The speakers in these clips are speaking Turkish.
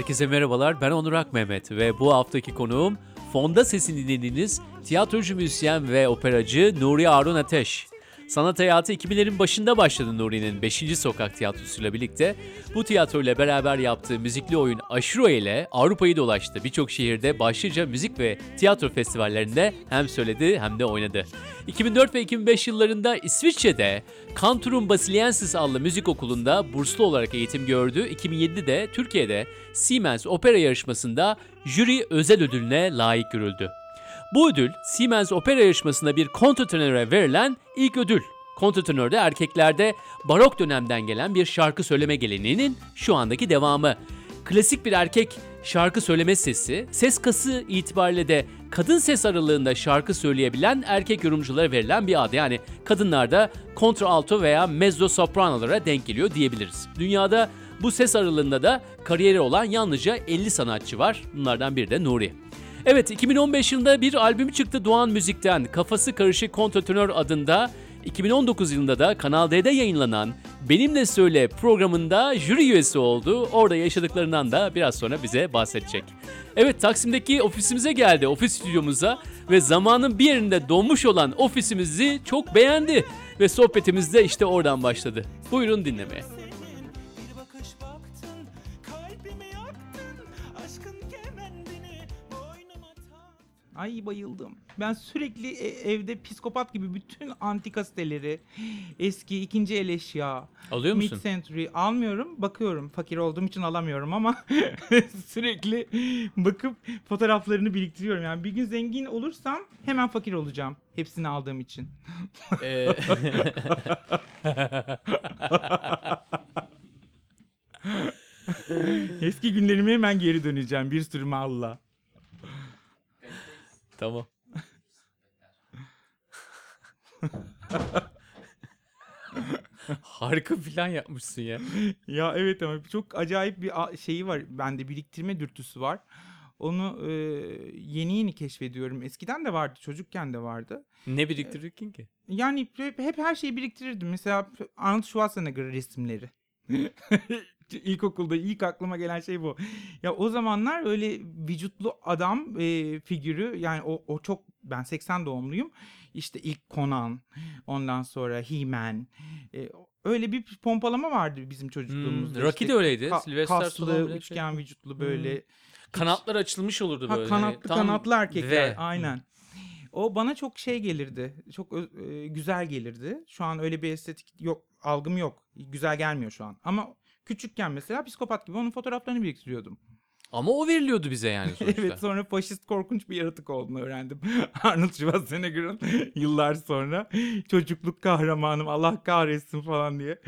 Herkese merhabalar, ben Onur Akmehmet ve bu haftaki konuğum fonda sesini dinlediğiniz tiyatrocu, müzisyen ve operacı Nuri Arun Ateş. Sanat hayatı 2000'lerin başında başladı Nuri'nin 5. Sokak Tiyatrosu'yla birlikte. Bu tiyatro ile beraber yaptığı müzikli oyun Aşuro ile Avrupa'yı dolaştı. Birçok şehirde başlıca müzik ve tiyatro festivallerinde hem söyledi hem de oynadı. 2004 ve 2005 yıllarında İsviçre'de Cantorum Basiliensis adlı müzik okulunda burslu olarak eğitim gördü. 2007'de Türkiye'de Siemens Opera yarışmasında jüri özel ödülüne layık görüldü. Bu ödül Siemens Opera yarışmasında bir kontrtenöre verilen ilk ödül. Kontrtenör de erkeklerde barok dönemden gelen bir şarkı söyleme geleneğinin şu andaki devamı. Klasik bir erkek şarkı söyleme sesi, ses kası itibariyle de kadın ses aralığında şarkı söyleyebilen erkek yorumculara verilen bir ad. Yani kadınlarda kontralto veya mezzo sopranolara denk geliyor diyebiliriz. Dünyada bu ses aralığında da kariyeri olan yalnızca 50 sanatçı var. Bunlardan biri de Nuri. Evet 2015 yılında bir albüm çıktı Doğan Müzik'ten Kafası Karışık Kontratönör adında 2019 yılında da Kanal D'de yayınlanan Benimle Söyle programında jüri üyesi oldu. Orada yaşadıklarından da biraz sonra bize bahsedecek. Evet Taksim'deki ofisimize geldi, ofis stüdyomuza ve zamanın bir yerinde donmuş olan ofisimizi çok beğendi. Ve sohbetimiz de işte oradan başladı. Buyurun dinlemeye. Ay bayıldım. Ben sürekli e- evde psikopat gibi bütün antika siteleri, eski ikinci el eşya, Alıyor musun? mid-century almıyorum. Bakıyorum. Fakir olduğum için alamıyorum ama sürekli bakıp fotoğraflarını biriktiriyorum. Yani bir gün zengin olursam hemen fakir olacağım. Hepsini aldığım için. Ee, Eski günlerime hemen geri döneceğim bir sürü malla. Tamam. Harika plan yapmışsın ya. Ya evet ama çok acayip bir şeyi var. Bende biriktirme dürtüsü var. Onu e, yeni yeni keşfediyorum. Eskiden de vardı, çocukken de vardı. Ne biriktirirken ki? Yani hep, hep her şeyi biriktirirdim. Mesela Arnold Schwarzenegger resimleri. İlkokulda ilk aklıma gelen şey bu. Ya o zamanlar öyle vücutlu adam e, figürü yani o, o çok ben 80 doğumluyum. İşte ilk Conan, ondan sonra He-Man. e, öyle bir pompalama vardı bizim çocukluğumuzda. Hmm, Rocky İşte de öyleydi. ka- Sylvester kaslı, bile üçgen şey- vücutlu böyle. Kanatlar açılmış olurdu Ha, böyle. kanatlı hani tam kanatlı erkekler aynen. O bana çok şey gelirdi. Çok e, güzel gelirdi. Şu an öyle bir estetik yok, algım yok. Güzel gelmiyor şu an. Ama küçükken mesela psikopat gibi onun fotoğraflarını biriktiriyordum. Ama o veriliyordu bize yani sonuçta. evet sonra faşist korkunç bir yaratık olduğunu öğrendim. Arnold Schwarzenegger'ın yıllar sonra çocukluk kahramanım Allah kahretsin falan diye.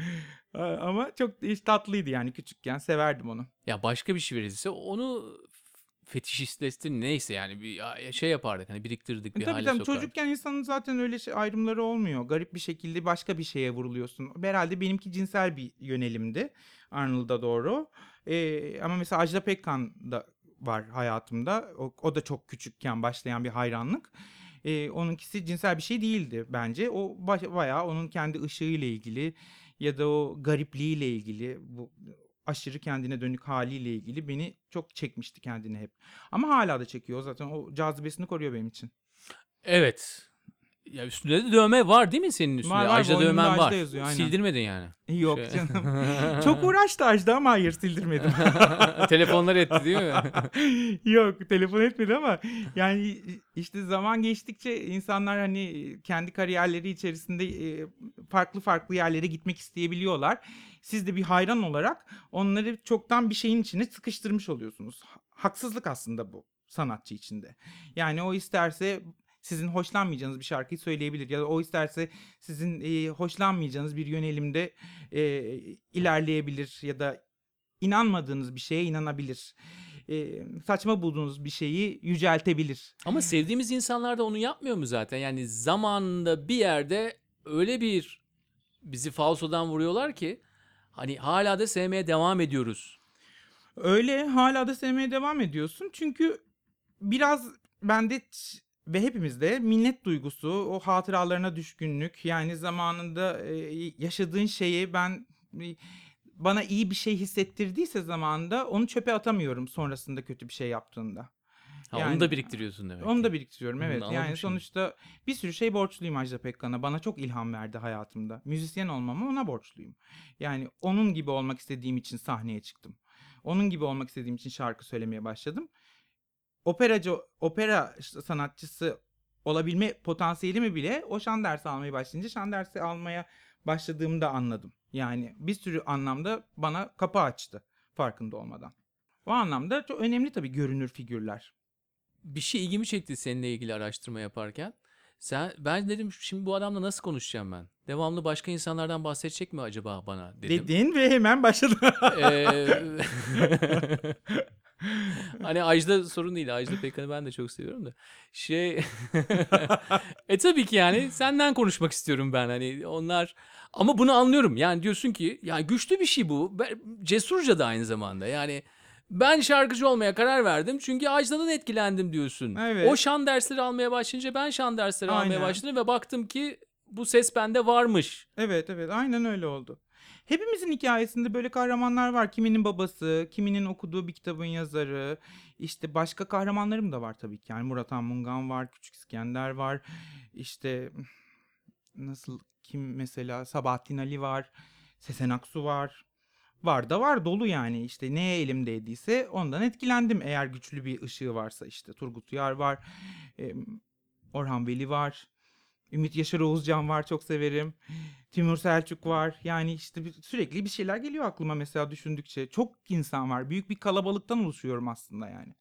A- Ama çok iş tatlıydı yani küçükken severdim onu. Ya başka bir şey verilse onu fetişistleştir neyse yani bir şey yapardık hani biriktirdik bir E tabii hale tabii sokardık. çocukken insanın zaten öyle şey ayrımları olmuyor. Garip bir şekilde başka bir şeye vuruluyorsun. Herhalde benimki cinsel bir yönelimdi Arnold'a doğru. Ee, ama mesela Ajda Pekkan da var hayatımda. O, o da çok küçükken başlayan bir hayranlık. Ee, onunkisi cinsel bir şey değildi bence. O bayağı onun kendi ışığıyla ilgili ya da o garipliğiyle ilgili bu aşırı kendine dönük haliyle ilgili beni çok çekmişti kendini hep. Ama hala da çekiyor zaten o cazibesini koruyor benim için. Evet. Ya üstünde de dövme var değil mi senin üstünde? Var, var. Ajda Boynumda dövmen Ajda var. yazıyor, aynen. Sildirmedin yani. Yok Şey- canım. Çok uğraştı Ajda ama hayır sildirmedim. Telefonlar etti değil mi? Yok telefon etmedi ama yani işte zaman geçtikçe insanlar hani kendi kariyerleri içerisinde e, farklı farklı yerlere gitmek isteyebiliyorlar. Siz de bir hayran olarak onları çoktan bir şeyin içine sıkıştırmış oluyorsunuz. Haksızlık aslında bu sanatçı içinde. Yani o isterse sizin hoşlanmayacağınız bir şarkıyı söyleyebilir ya da o isterse sizin e, hoşlanmayacağınız bir yönelimde e, ilerleyebilir ya da inanmadığınız bir şeye inanabilir. E, saçma bulduğunuz bir şeyi yüceltebilir. Ama sevdiğimiz insanlar da onu yapmıyor mu zaten? Yani zamanında bir yerde öyle bir bizi falsodan vuruyorlar ki hani hala da sevmeye devam ediyoruz. Öyle hala da sevmeye devam ediyorsun. Çünkü biraz bende ve hepimizde minnet duygusu, o hatıralarına düşkünlük yani zamanında e, yaşadığın şeyi ben e, bana iyi bir şey hissettirdiyse zamanında onu çöpe atamıyorum sonrasında kötü bir şey yaptığında. Ha, Yani- onu da biriktiriyorsun demek. Onu da biriktiriyorum evet. Yani şimdi. sonuçta bir sürü şey borçluyum Ajda Pekkan'a. Bana çok ilham verdi hayatımda. Müzisyen olmama ona borçluyum. Yani onun gibi olmak istediğim için sahneye çıktım. Onun gibi olmak istediğim için şarkı söylemeye başladım. Operacı, opera sanatçısı olabilme potansiyelimi bile o şan dersi almaya başlayınca şan dersi almaya başladığımda anladım. Yani bir sürü anlamda bana kapı açtı farkında olmadan. O anlamda çok önemli tabii görünür figürler. bir şey ilgimi çekti seninle ilgili araştırma yaparken. Sen ben dedim şimdi bu adamla nasıl konuşacağım ben? Devamlı başka insanlardan bahsedecek mi acaba bana dedim. Dedin ve hemen başladı. Ee, hani Ajda sorun değil. Ajda Pekkan'ı ben de çok seviyorum da. Şey e tabii ki yani senden konuşmak istiyorum ben hani onlar ama bunu anlıyorum. Yani diyorsun ki ya güçlü bir şey bu. Cesurca da aynı zamanda. Yani ben şarkıcı olmaya karar verdim çünkü Ajda'dan etkilendim diyorsun. Evet. O şan dersleri almaya başlayınca ben şan dersleri almaya Aynen. başladım ve baktım ki bu ses bende varmış. Evet evet aynen öyle oldu. Hepimizin hikayesinde böyle kahramanlar var. Kiminin babası, kiminin okuduğu bir kitabın yazarı. İşte başka kahramanlarım da var tabii ki. Yani Murat Anmungan var, Küçük İskender var. İşte nasıl kim mesela Sabahattin Ali var, Sezen Aksu var. Var da var dolu yani işte neye elimdeydiyse ondan etkilendim eğer güçlü bir ışığı varsa işte Turgut Uyar var, Orhan Veli var, Ümit Yaşar Oğuzcan var çok severim. Timur Selçuk var. Yani işte bir- sürekli bir şeyler geliyor aklıma mesela düşündükçe. Çok insan var. Büyük bir kalabalıktan oluşuyorum aslında yani.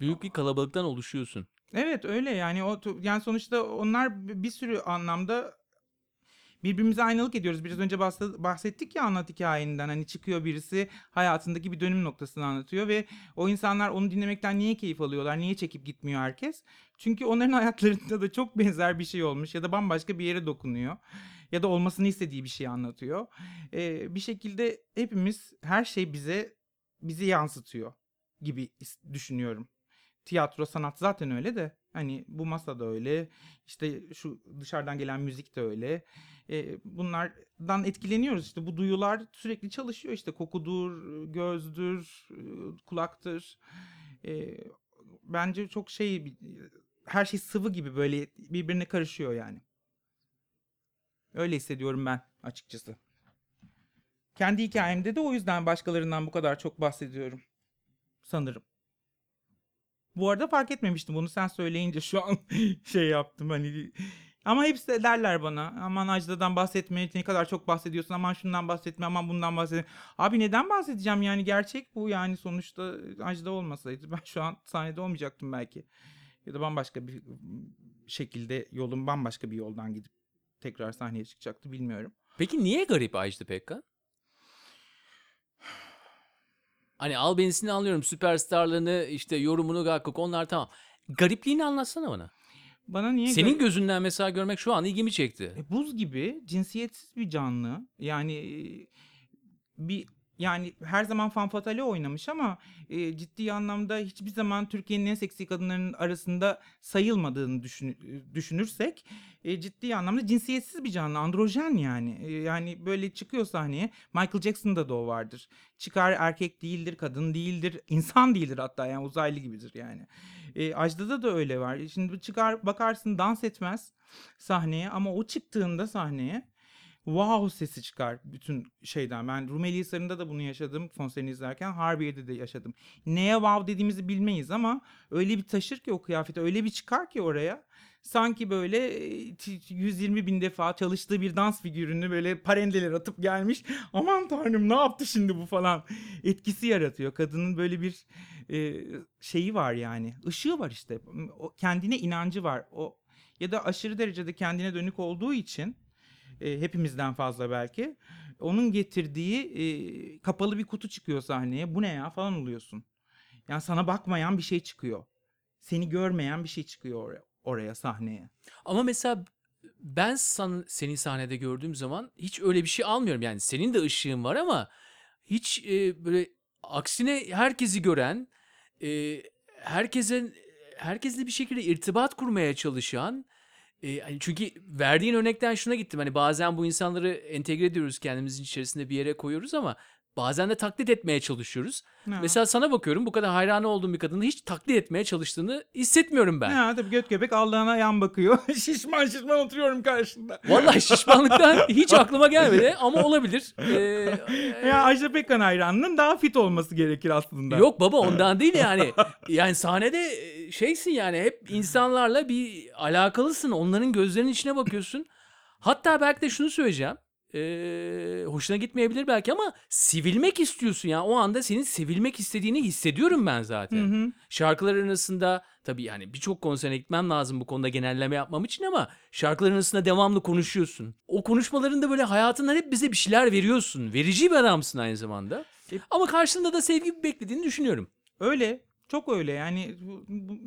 Büyük bir kalabalıktan oluşuyorsun. Evet öyle yani o yani sonuçta onlar bir sürü anlamda birbirimize aynalık ediyoruz. Biraz önce bahs- bahsettik ya anlat hikayenden. Hani çıkıyor birisi hayatındaki bir dönüm noktasını anlatıyor ve o insanlar onu dinlemekten niye keyif alıyorlar? Niye çekip gitmiyor herkes? Çünkü onların hayatlarında da çok benzer bir şey olmuş ya da bambaşka bir yere dokunuyor. Ya da olmasını istediği bir şey anlatıyor. Ee, bir şekilde hepimiz her şey bize bizi yansıtıyor gibi düşünüyorum tiyatro sanat zaten öyle de hani bu masa da öyle işte şu dışarıdan gelen müzik de öyle E, bunlardan etkileniyoruz işte bu duyular sürekli çalışıyor işte kokudur gözdür kulaktır E, bence çok şey her şey sıvı gibi böyle birbirine karışıyor yani öyle hissediyorum ben açıkçası kendi hikayemde de o yüzden başkalarından bu kadar çok bahsediyorum sanırım. Bu arada fark etmemiştim bunu sen söyleyince şu an şey yaptım hani ama hepsi de derler bana aman Ajda'dan bahsetme ne kadar çok bahsediyorsun aman şundan bahsetme aman bundan bahsetme. Abi neden bahsedeceğim yani gerçek bu yani sonuçta Ajda olmasaydı ben şu an sahnede olmayacaktım belki. Ya da bambaşka bir şekilde yolum bambaşka bir yoldan gidip tekrar sahneye çıkacaktı bilmiyorum. Peki niye garip Ajda Pekkan? Hani albenisini anlıyorum. Süperstarlığını işte yorumunu Gakkuk onlar tamam. Garipliğini anlatsana bana. Bana niye Senin gar- gözünden mesela görmek şu an ilgimi çekti. E, buz gibi cinsiyetsiz bir canlı. Yani e, bir yani her zaman fanfatale oynamış ama e, ciddi anlamda hiçbir zaman Türkiye'nin en seksi kadınlarının arasında sayılmadığını düşün- düşünürsek e, ciddi anlamda cinsiyetsiz bir canlı, androjen yani. E, yani böyle çıkıyor sahneye. Michael Jackson'da da o vardır. Çıkar erkek değildir, kadın değildir, insan değildir hatta yani uzaylı gibidir yani. E, Ajda'da da öyle var. Şimdi çıkar bakarsın dans etmez sahneye ama o çıktığında sahneye wow sesi çıkar bütün şeyden. Ben Rumeli Hisarı'nda da bunu yaşadım konserini izlerken. Harbiye'de de yaşadım. Neye wow dediğimizi bilmeyiz ama öyle bir taşır ki o kıyafeti öyle bir çıkar ki oraya. Sanki böyle e, t- 120 bin defa çalıştığı bir dans figürünü böyle parendeler atıp gelmiş. Aman tanrım ne yaptı şimdi bu falan etkisi yaratıyor. Kadının böyle bir e, şeyi var yani. Işığı var işte. O kendine inancı var. O ya da aşırı derecede kendine dönük olduğu için e, hepimizden fazla belki onun getirdiği e, kapalı bir kutu çıkıyor sahneye. Bu ne ya falan oluyorsun. Yani sana bakmayan bir şey çıkıyor. Seni görmeyen bir şey çıkıyor oraya, oraya sahneye. Ama mesela ben san, seni sahnede gördüğüm zaman hiç öyle bir şey almıyorum. Yani senin de ışığın var ama hiç e, böyle aksine herkesi gören, e, herkesin herkesle bir şekilde irtibat kurmaya çalışan e, çünkü verdiğin örnekten şuna gittim. Hani bazen bu insanları entegre ediyoruz kendimizin içerisinde bir yere koyuyoruz ama Bazen de taklit etmeye çalışıyoruz. Ha. Mesela sana bakıyorum bu kadar hayranı olduğum bir kadını hiç taklit etmeye çalıştığını hissetmiyorum ben. Ha, tabii göt göbek Allah'ına yan bakıyor. şişman şişman oturuyorum karşında. Vallahi şişmanlıktan hiç aklıma gelmedi ama olabilir. Ee, Ya Ajda Pekkan hayranının daha fit olması gerekir aslında. Yok baba ondan değil yani. Yani sahnede e, şeysin yani hep insanlarla bir alakalısın. Onların gözlerinin içine bakıyorsun. Hatta belki de şunu söyleyeceğim. Ee, hoşuna gitmeyebilir belki ama sevilmek istiyorsun ya. O anda senin sevilmek istediğini hissediyorum ben zaten. Hı hı. Şarkılar arasında tabii yani birçok konserine gitmem lazım bu konuda genelleme yapmam için ama şarkıların arasında devamlı konuşuyorsun. O konuşmalarında böyle hayatından hep bize bir şeyler veriyorsun. Verici bir adamsın aynı zamanda. E- Ama karşılığında da sevgi beklediğini düşünüyorum. Öyle. Çok öyle. Yani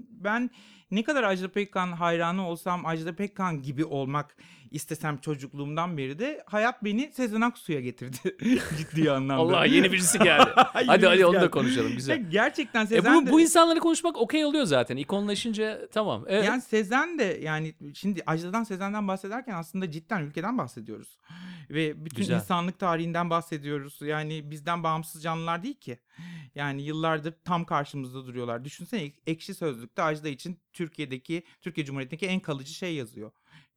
ben ne kadar Ajda Pekkan hayranı olsam Ajda Pekkan gibi olmak istesem çocukluğumdan beri de hayat beni Sezen Aksu'ya getirdi. Ciddi anlamda. Allah yeni birisi geldi. Hadi hadi birisi onu da geldi. konuşalım Ya güzel. Gerçekten E Sezen bu, de... bu insanları konuşmak okey oluyor zaten. İkonlaşınca tamam. Evet. Yani Sezen de yani şimdi Ajda'dan Sezen'den bahsederken aslında cidden ülkeden bahsediyoruz. Ve bütün Güzel. insanlık tarihinden bahsediyoruz. Yani bizden bağımsız canlılar değil ki. Yani yıllardır tam karşımızda duruyorlar. Düşünsene Ek- Ekşi Sözlük'te Ajda için Türkiye'deki, Türkiye Cumhuriyeti'ndeki en kalıcı şey yazıyor.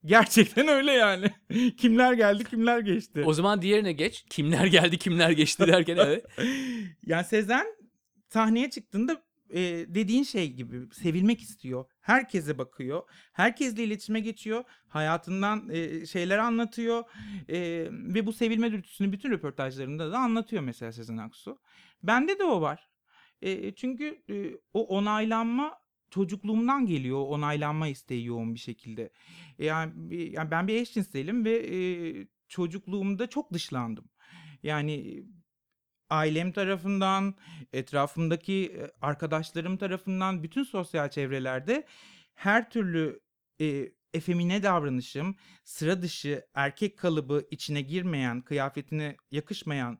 Gerçekten öyle yani. kimler geldi kimler geçti. o zaman diğerine geç. Kimler geldi kimler geçti derken evet. Yani Sezen sahneye çıktığında e, dediğin şey gibi sevilmek istiyor. Herkese bakıyor. Herkesle iletişime geçiyor. Hayatından e, şeyler anlatıyor. E, ve bu sevilme dürtüsünü bütün röportajlarında da anlatıyor mesela Sezen Aksu. Bende de o var. E, çünkü e, o onaylanma çocukluğumdan geliyor. Onaylanma isteği yoğun bir şekilde. E, yani, yani ben bir eşcinselim ve e, çocukluğumda çok dışlandım. Yani ailem tarafından, etrafımdaki e, arkadaşlarım tarafından, bütün sosyal çevrelerde her türlü e, efemine davranışım, sıra dışı erkek kalıbı içine girmeyen, kıyafetine yakışmayan,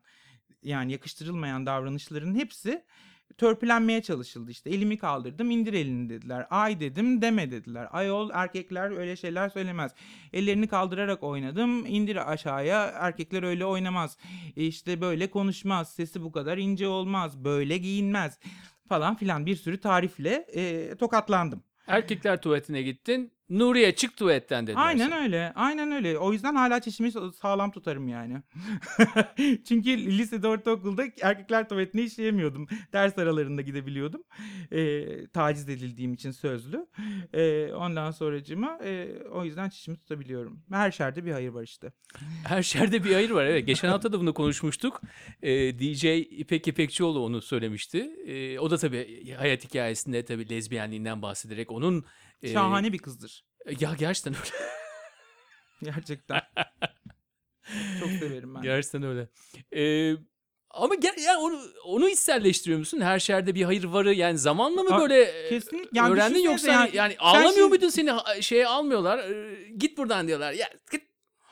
yani yakıştırılmayan davranışların hepsi törpülenmeye çalışıldı işte. Elimi kaldırdım, indir elini dediler. Ay dedim, deme dediler. Ayol erkekler öyle şeyler söylemez. Ellerini kaldırarak oynadım, indir aşağıya. Erkekler öyle oynamaz. İşte böyle konuşmaz, sesi bu kadar ince olmaz, böyle giyinmez falan filan bir sürü tarifle e, tokatlandım. Erkekler tuvaletine gittin. Nuriye çık tuvaletten dediler. Aynen sana. öyle. Aynen öyle. O yüzden hala çişimi sa- sağlam tutarım yani. Çünkü lisede, ortaokulda erkekler tuvaletine işleyemiyordum. Ders aralarında gidebiliyordum. Ee, taciz edildiğim için sözlü. Ee, ondan sonracıma e, o yüzden çişimi tutabiliyorum. Her şerde bir hayır var işte. Her şerde bir hayır var. Evet. Geçen hafta da bunu konuşmuştuk. Ee, DJ İpek İpekçioğlu onu söylemişti. Ee, o da tabii hayat hikayesinde tabii lezbiyenliğinden bahsederek onun e, Şahane bir kızdır. Ya gerçekten öyle. Gerçekten. Çok severim ben. Gerçekten öyle. Ee, ama ger- yani onu onu içselleştiriyor musun? Her şerde bir hayır varı yani zamanla mı böyle e, kesinlikle. Yani öğrendin yoksa yani- yani, ağlamıyor şimdi- muydun seni şeye almıyorlar e, git buradan diyorlar ya git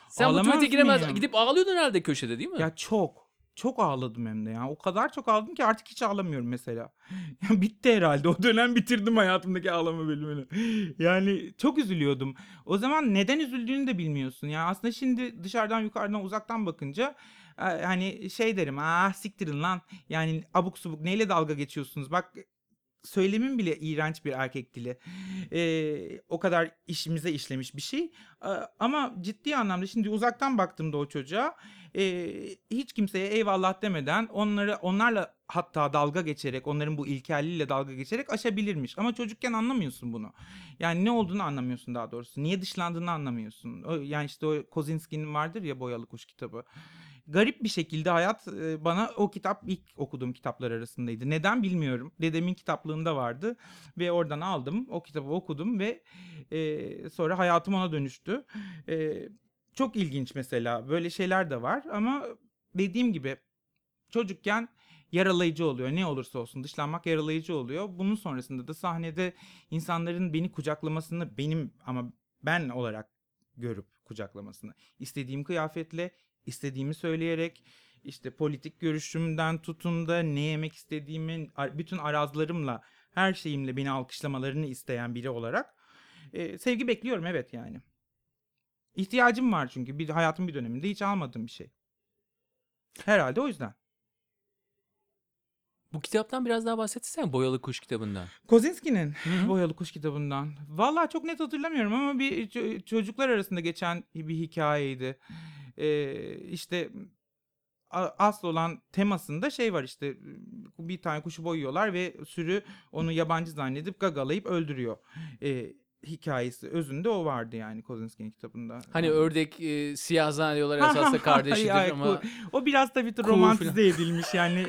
sen bu Ağlamaz tuvalete giremez mıyım? gidip ağlıyordun herhalde köşede değil mi? Ya çok. Çok ağladım hem de ya. O kadar çok ağladım ki artık hiç ağlamıyorum mesela. Bitti herhalde. O dönem bitirdim hayatımdaki ağlama bölümünü. Yani çok üzülüyordum. O zaman neden üzüldüğünü de bilmiyorsun. Ya aslında şimdi dışarıdan yukarıdan uzaktan bakınca e, hani şey derim. Ah siktirin lan. Yani abuk subuk neyle dalga geçiyorsunuz? Bak söylemin bile iğrenç bir erkek dili. Ee, o kadar işimize işlemiş bir şey. Ee, ama ciddi anlamda şimdi uzaktan baktığımda o çocuğa e, hiç kimseye eyvallah demeden onları onlarla hatta dalga geçerek onların bu ilkelliğiyle dalga geçerek aşabilirmiş. Ama çocukken anlamıyorsun bunu. Yani ne olduğunu anlamıyorsun daha doğrusu. Niye dışlandığını anlamıyorsun. Yani işte o Kozinski'nin vardır ya Boyalı Kuş kitabı. Garip bir şekilde hayat bana o kitap ilk okuduğum kitaplar arasındaydı. Neden bilmiyorum. Dedemin kitaplığında vardı ve oradan aldım. O kitabı okudum ve e, sonra hayatım ona dönüştü. E, çok ilginç mesela. Böyle şeyler de var ama dediğim gibi çocukken yaralayıcı oluyor. Ne olursa olsun dışlanmak yaralayıcı oluyor. Bunun sonrasında da sahnede insanların beni kucaklamasını benim ama ben olarak görüp kucaklamasını istediğim kıyafetle, istediğimi söyleyerek işte politik görüşümden tutun da ne yemek istediğimin ar- bütün arazlarımla her şeyimle beni alkışlamalarını isteyen biri olarak e, sevgi bekliyorum evet yani. İhtiyacım var çünkü bir hayatın bir döneminde hiç almadığım bir şey. Herhalde o yüzden. Bu kitaptan biraz daha bahsetsene Boyalı Kuş kitabından. Kozinski'nin. Boyalı Kuş kitabından. Vallahi çok net hatırlamıyorum ama bir ço- çocuklar arasında geçen bir hikayeydi. Ee, işte asıl olan temasında şey var işte bir tane kuşu boyuyorlar ve sürü onu yabancı zannedip gagalayıp öldürüyor. Ee, hikayesi özünde o vardı yani Kozinski'nin kitabında. Hani Yani- ördek e, siyah zannediyorlar esasında kardeşidir Ay, ay, ama o biraz tabii Kuğu romantize edilmiş yani.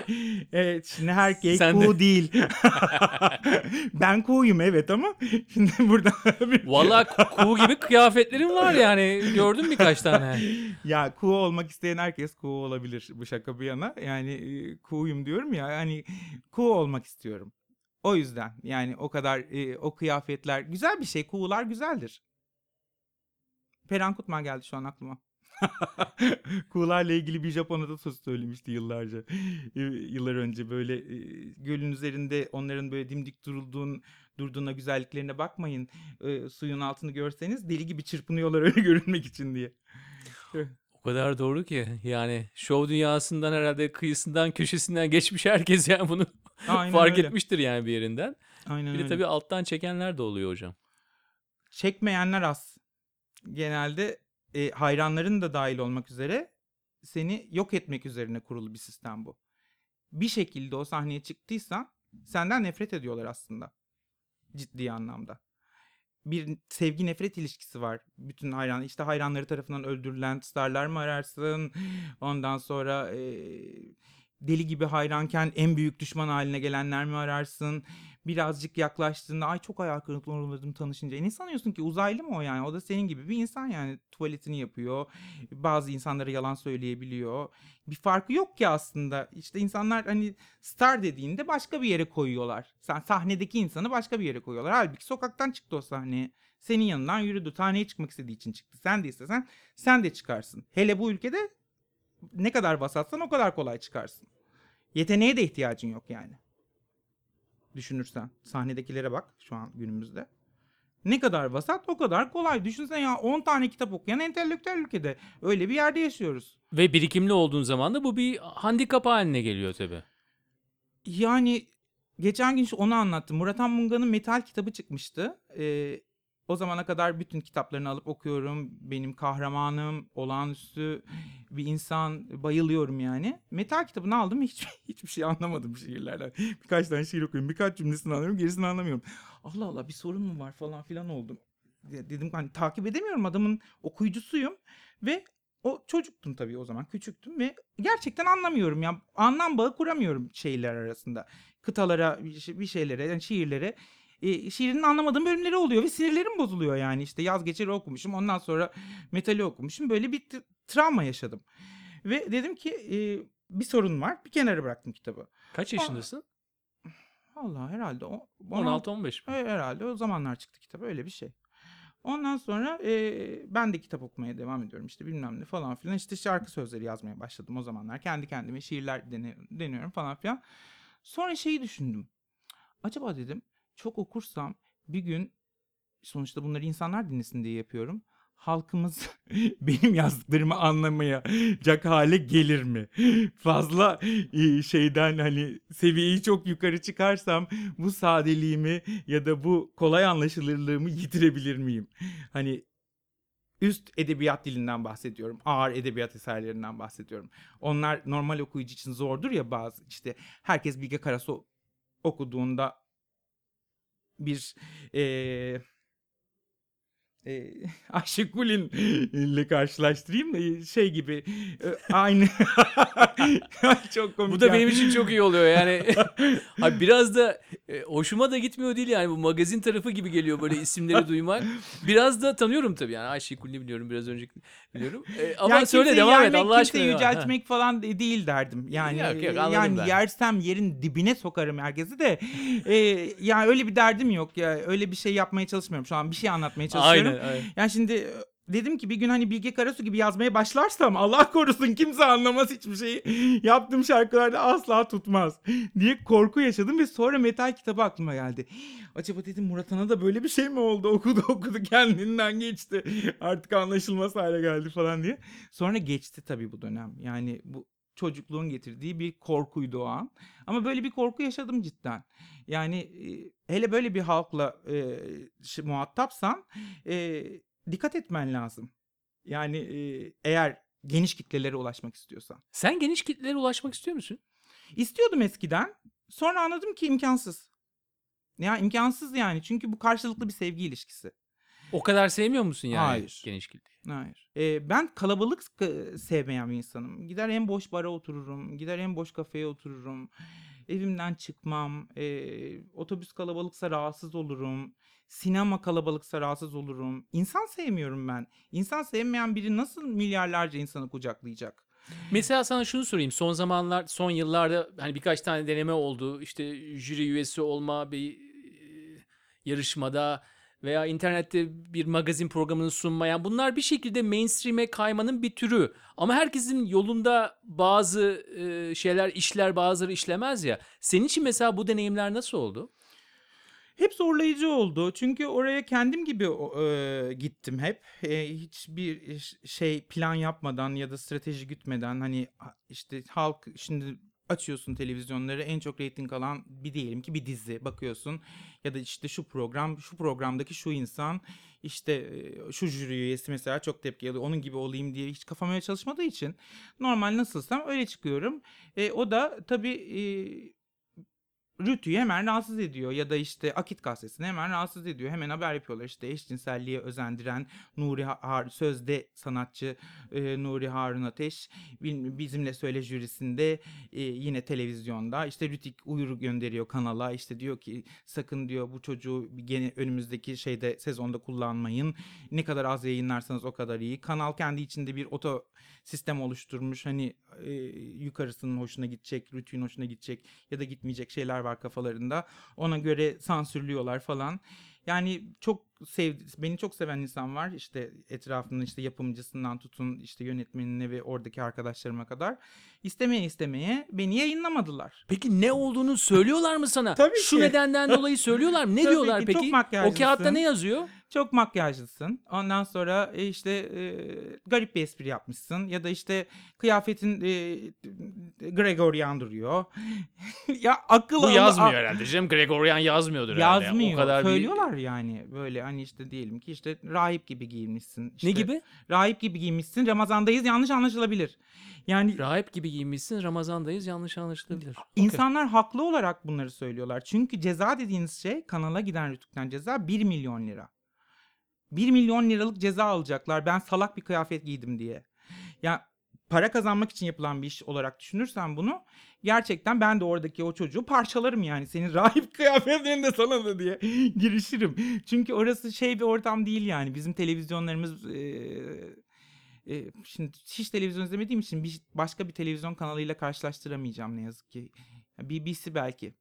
Evet şimdi herkes Sen de- kuğu değil. ben kuğuyum evet ama şimdi burada bir- Valla kuğu gibi kıyafetlerim var yani gördüm birkaç tane. ya kuğu olmak isteyen herkes kuğu olabilir bu şaka bir yana. Yani e, kuğuyum diyorum ya hani kuğu olmak istiyorum. O yüzden yani o kadar e, o kıyafetler güzel bir şey. Kuğular güzeldir. Perihan Kutman geldi şu an aklıma. Kuğularla ilgili bir Japon atasözü söylemişti yıllarca. Yıllar önce böyle gölün üzerinde onların böyle dimdik durulduğun durduğuna güzelliklerine bakmayın. E, suyun altını görseniz deli gibi çırpınıyorlar öyle görünmek için diye. O kadar doğru ki yani şov dünyasından herhalde kıyısından köşesinden geçmiş herkes yani bunu Aynen fark öyle. etmiştir yani bir yerinden. Aynen Bir de öyle. tabii alttan çekenler de oluyor hocam. çekmeyenler az. Genelde e, hayranların da dahil olmak üzere seni yok etmek üzerine kurulu bir sistem bu. Bir şekilde o sahneye çıktıysan senden nefret ediyorlar aslında. Ciddi anlamda. Bir sevgi nefret ilişkisi var. Bütün hayran işte hayranları tarafından öldürülen starlar mı ararsın? Ondan sonra e, deli gibi hayranken en büyük düşman haline gelenler mi ararsın? birazcık yaklaştığında ay çok hayal kırıklığına uğradım tanışınca. E ne sanıyorsun ki uzaylı mı o yani? O da senin gibi bir insan yani tuvaletini yapıyor. Bazı insanlara yalan söyleyebiliyor. Bir farkı yok ki aslında. İşte insanlar hani star dediğinde başka bir yere koyuyorlar. Sen sahnedeki insanı başka bir yere koyuyorlar. Halbuki sokaktan çıktı o sahneye. Senin yanından yürüdü. Sahneye çıkmak istediği için çıktı. Sen de istesen sen de çıkarsın. Hele bu ülkede ne kadar vasatsan o kadar kolay çıkarsın. Yeteneğe de ihtiyacın yok yani düşünürsen. Sahnedekilere bak şu an günümüzde. Ne kadar vasat o kadar kolay. Düşünsene ya 10 tane kitap okuyan entelektüel ülkede. Öyle bir yerde yaşıyoruz. Ve birikimli olduğun zaman da bu bir handikap haline geliyor tabii. Yani geçen gün onu anlattım. Murat Anmunga'nın Metal kitabı çıkmıştı. Ee, o zamana kadar bütün kitaplarını alıp okuyorum. Benim kahramanım, olağanüstü bir insan. Bayılıyorum yani. Metal kitabını aldım. Hiç, hiçbir şey anlamadım şiirlerden. Birkaç tane şiir okuyorum. Birkaç cümlesini anlıyorum. Gerisini anlamıyorum. Allah Allah bir sorun mu var falan filan oldum. De- Dedim hani takip edemiyorum adamın okuyucusuyum. Ve o çocuktum tabii o zaman küçüktüm ve gerçekten anlamıyorum ya anlam bağı kuramıyorum şeyler arasında kıtalara bir şey- bir şeylere yani şiirlere e, şiirin anlamadığım bölümleri oluyor ve sinirlerim bozuluyor yani işte yaz geçeri okumuşum ondan sonra metali okumuşum böyle bir travma yaşadım ve dedim ki e, bir sorun var bir kenara bıraktım kitabı Kaç yaşındasın? Allah herhalde o, 16-15 mi? e, herhalde o zamanlar çıktı kitap öyle bir şey. Ondan sonra e, ben de kitap okumaya devam ediyorum işte bilmem ne falan filan. İşte şarkı sözleri yazmaya başladım o zamanlar. Kendi kendime şiirler deniyorum falan filan. Sonra şeyi düşündüm. Acaba dedim çok okursam bir gün sonuçta bunları insanlar dinlesin diye yapıyorum. Halkımız benim yazdıklarımı anlamayacak hale gelir mi? Fazla e, şeyden hani seviyeyi çok yukarı çıkarsam bu sadeliğimi ya da bu kolay anlaşılırlığımı yitirebilir miyim? Hani üst edebiyat dilinden bahsediyorum. Ağır edebiyat eserlerinden bahsediyorum. Onlar normal okuyucu için zordur ya bazı işte herkes Bilge Karasu okuduğunda bir eee e, Ayşe Kulin ile karşılaştırayım da şey gibi e, aynı çok komik Bu da benim için çok iyi oluyor yani. Abi biraz da e, hoşuma da gitmiyor değil yani bu magazin tarafı gibi geliyor böyle isimleri duymak. Biraz da tanıyorum tabii yani Ayşe Kulli biliyorum biraz önce biliyorum. E, ama Yani söyle devam et Allah aşkına. devam- Ha. yüceltmek falan de- değil derdim. Yani Yok, yok, e, yani ben. yersem yerin dibine sokarım herkesi de e, yani öyle bir derdim yok ya. Öyle bir şey yapmaya çalışmıyorum. Şu an bir şey anlatmaya çalışıyorum. Aynen, Yani şimdi e, dedim ki bir gün hani Bilge Karasu gibi yazmaya başlarsam Allah korusun kimse anlamaz hiçbir şeyi. Yaptığım şarkılarda asla tutmaz diye korku yaşadım ve sonra metal kitabı aklıma geldi. Acaba dedim Murat An'a da böyle bir şey mi oldu? Okudu okudu kendinden geçti. Artık anlaşılmaz hale geldi falan diye. Sonra geçti tabii bu dönem. Yani bu çocukluğun getirdiği bir korkuydu o an. Ama böyle bir korku yaşadım cidden. Yani e, hele böyle bir halkla e, muhatapsan e, dikkat etmen lazım. Yani e, eğer geniş kitlelere ulaşmak istiyorsan. Sen geniş kitlelere ulaşmak istiyor musun? İstiyordum eskiden. Sonra anladım ki imkansız. Ya imkansız yani. Çünkü bu karşılıklı bir sevgi ilişkisi. O kadar sevmiyor musun yani Hayır. geniş kitleyi? Hayır. Ee, ben kalabalık sevmeyen bir insanım. Gider en boş bara otururum. Gider en boş kafeye otururum. Evimden çıkmam. Ee, otobüs kalabalıksa rahatsız olurum. Sinema kalabalıksa rahatsız olurum. İnsan sevmiyorum ben. İnsan sevmeyen biri nasıl milyarlarca insanı kucaklayacak? Mesela sana şunu sorayım. Son zamanlar, son yıllarda hani birkaç tane deneme oldu. İşte jüri üyesi olma bir e, yarışmada veya internette bir magazin programını sunmayan bunlar bir şekilde mainstream'e kaymanın bir türü. Ama herkesin yolunda bazı e, şeyler işler bazıları işlemez ya. Senin için mesela bu deneyimler nasıl oldu? Hep zorlayıcı oldu. Çünkü oraya kendim gibi e, gittim hep. E, hiçbir şey plan yapmadan ya da strateji gütmeden hani ha- işte halk şimdi açıyorsun televizyonları en çok reyting alan bir diyelim ki bir dizi bakıyorsun ya da işte şu program şu programdaki şu insan işte e, şu jüri üyesi mesela çok tepki alıyor onun gibi olayım diye hiç kafam öyle çalışmadığı için normal nasılsam öyle çıkıyorum. E, o da tabii e, Rütü'yü hemen rahatsız ediyor ya da işte Akit gazetesini hemen rahatsız ediyor. Hemen haber yapıyorlar işte eşcinselliğe özendiren Nuri Har sözde sanatçı e, Nuri Harun Ateş bizimle söyle jürisinde e, yine televizyonda işte Rütük uyarı gönderiyor kanala işte diyor ki sakın diyor bu çocuğu gene önümüzdeki şeyde sezonda kullanmayın. Ne kadar az yayınlarsanız o kadar iyi. Kanal kendi içinde bir oto sistem oluşturmuş. Hani e, yukarısının hoşuna gidecek, Rütü'nün hoşuna gidecek ya da gitmeyecek şeyler var kafalarında. Ona göre sansürlüyorlar falan. Yani çok sev beni çok seven insan var. İşte etrafında işte yapımcısından tutun işte yönetmenine ve oradaki arkadaşlarıma kadar. İstemeye istemeye beni yayınlamadılar. Peki ne olduğunu söylüyorlar mı sana? Tabii Şu ki. nedenden dolayı söylüyorlar mı? Ne Tabii diyorlar ki, peki? çok o kağıtta ne yazıyor? Çok makyajlısın. Ondan sonra e, işte e, garip bir espri yapmışsın ya da işte kıyafetin e, Gregorian duruyor. ya akıl Bu yazmıyor herhalde canım. Gregorian yazmıyordur herhalde. Yazmıyor. O kadar bir- Söylüyorlar yani böyle hani işte diyelim ki işte rahip gibi giyinmişsin. Ne İşte gibi? Rahip gibi giyinmişsin. Ramazandayız yanlış anlaşılabilir. Yani Rahip gibi giyinmişsin. Ramazandayız. Yanlış anlaşılabilir. İnsanlar haklı olarak bunları söylüyorlar. Çünkü ceza dediğiniz şey kanala giden rütükten ceza 1 milyon lira. 1 milyon liralık ceza alacaklar ben salak bir kıyafet giydim diye. Ya para kazanmak için yapılan bir iş olarak düşünürsen bunu gerçekten ben de oradaki o çocuğu parçalarım yani. Senin rahip kıyafetlerinde sana da diye girişirim. Çünkü orası şey bir ortam değil yani. Bizim televizyonlarımız eee, e, şimdi hiç televizyon izlemediğim için bir başka bir televizyon kanalıyla karşılaştıramayacağım ne yazık ki. BBC belki.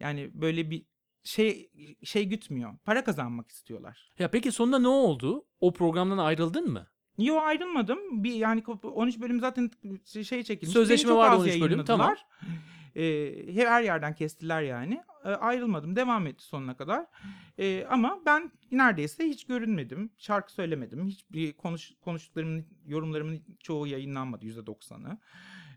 Yani böyle bir şey şey gütmüyor. Para kazanmak istiyorlar. Ya peki sonunda ne oldu? O programdan ayrıldın mı? Yo ayrılmadım. Bir yani 13 bölüm zaten şey çekilmiş. Sözleşme vardı az 13 bölüm, yayınladılar. Ee, her yerden kestiler yani. Ee, ayrılmadım. Devam etti sonuna kadar. Ee, ama ben neredeyse hiç görünmedim. Şarkı söylemedim. Hiçbir konuş, konuştuklarımın, yorumlarımın çoğu yayınlanmadı. %90'ı.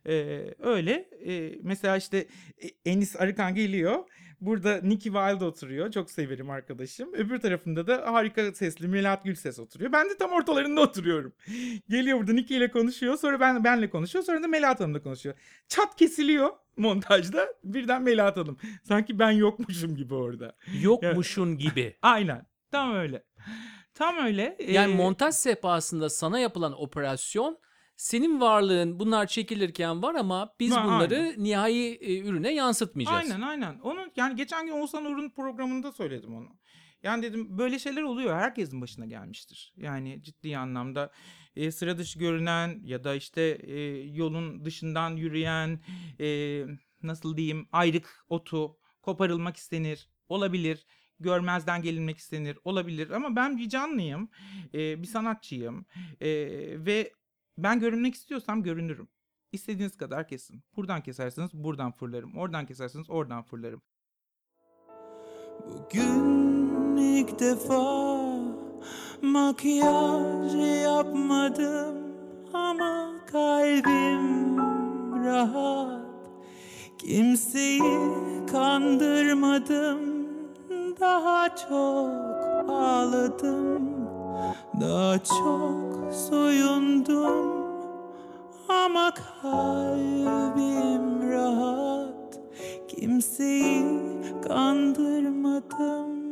Ee, öyle. Ee, mesela işte e, Enis Arıkan geliyor. Burada Nicky Wilde oturuyor. Çok severim arkadaşım. Öbür tarafında da harika sesli Melahat Gülses oturuyor. Ben de tam ortalarında oturuyorum. Geliyor burada Nicky ile konuşuyor. Sonra ben benle konuşuyor. Sonra da Melahat Hanım'la konuşuyor. Çat kesiliyor montajda. Birden Melahat Hanım. Sanki ben yokmuşum gibi orada. Yokmuşun gibi. Aynen. Tam öyle. Tam öyle. Yani Ee, montaj sehpasında sana yapılan operasyon senin varlığın bunlar çekilirken var ama biz Ha, bunları nihai e, ürüne yansıtmayacağız. Aynen aynen. Onu yani geçen gün Oğuzhan Uğur'un programında söyledim onu. Yani dedim böyle şeyler oluyor. Herkesin başına gelmiştir. Yani ciddi anlamda e, sıra dışı görünen ya da işte e, yolun dışından yürüyen e, nasıl diyeyim ayrık otu koparılmak istenir. Olabilir. Görmezden gelinmek istenir. Olabilir. Ama ben bir canlıyım. e, bir sanatçıyım. E, ve ben görünmek istiyorsam görünürüm. İstediğiniz kadar kesin. Buradan kesersiniz, buradan fırlarım. Oradan kesersiniz, oradan fırlarım. Bugün ilk defa makyaj yapmadım ama kalbim rahat. Kimseyi kandırmadım, daha çok ağladım, daha çok soyundum Ama kalbim rahat Kimseyi kandırmadım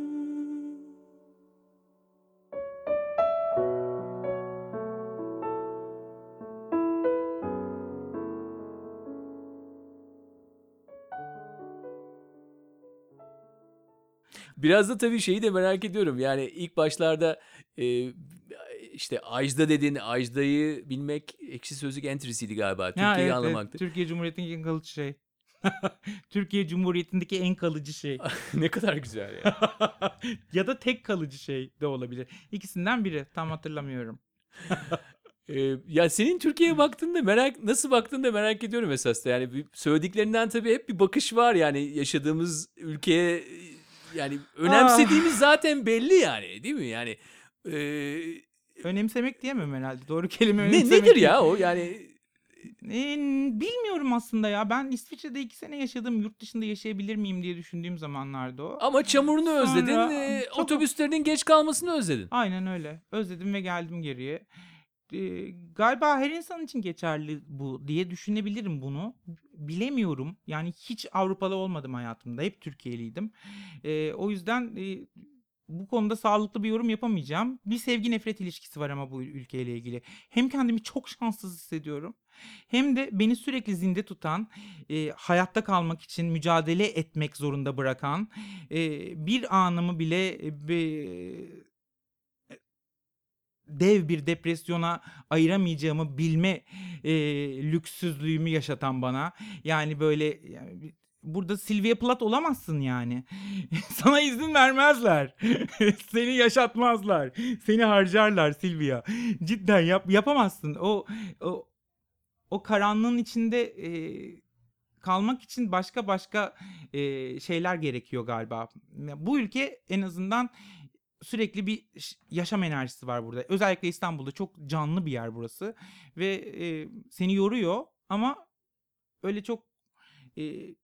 Biraz da tabii şeyi de merak ediyorum. Yani ilk başlarda e, işte Ajda dedin. Ajda'yı bilmek ekşi sözlük entry'siydi galiba. Türkiye'yi evet, evet. anlamaktı. Türkiye Cumhuriyeti'ndeki en kalıcı şey. Türkiye Cumhuriyeti'ndeki en kalıcı şey. ne kadar güzel ya. ya da tek kalıcı şey de olabilir. İkisinden biri. Tam hatırlamıyorum. Ee, ya senin Türkiye'ye baktığında merak nasıl baktığında merak ediyorum esas da. Yani bir- söylediklerinden tabii hep bir bakış var yani yaşadığımız ülkeye yani önemsediğimiz zaten belli yani değil mi? Yani e, Önemsemek diyemem herhalde. Doğru kelime ne önemsemek nedir değil. ya o yani Ee, bilmiyorum aslında ya. Ben İsviçre'de iki sene yaşadım. Yurt dışında yaşayabilir miyim diye düşündüğüm zamanlarda o. ama çamurunu Sonra özledin, e, çok- otobüslerinin geç kalmasını özledin. Aynen öyle. Özledim ve geldim geriye. Ee, galiba her insan için geçerli bu diye düşünebilirim bunu. Bilemiyorum. Yani hiç Avrupalı olmadım hayatımda. Hep Türkiye'liydim. Ee, o yüzden e, bu konuda sağlıklı bir yorum yapamayacağım. Bir sevgi nefret ilişkisi var ama bu ülkeyle ilgili. Hem kendimi çok şanssız hissediyorum. Hem de beni sürekli zinde tutan, e, hayatta kalmak için mücadele etmek zorunda bırakan, e, bir anımı bile e, dev bir depresyona ayıramayacağımı bilme e, lüksüzlüğümü yaşatan bana. Yani böyle yani burada Sylvia Plath olamazsın yani. Sana izin vermezler. Seni yaşatmazlar. Seni harcarlar Sylvia. Cidden yap, yapamazsın. O o o karanlığın içinde e, kalmak için başka başka e, şeyler gerekiyor galiba. Bu ülke en azından sürekli bir yaşam enerjisi var burada. Özellikle İstanbul'da çok canlı bir yer burası ve e, seni yoruyor ama öyle çok e,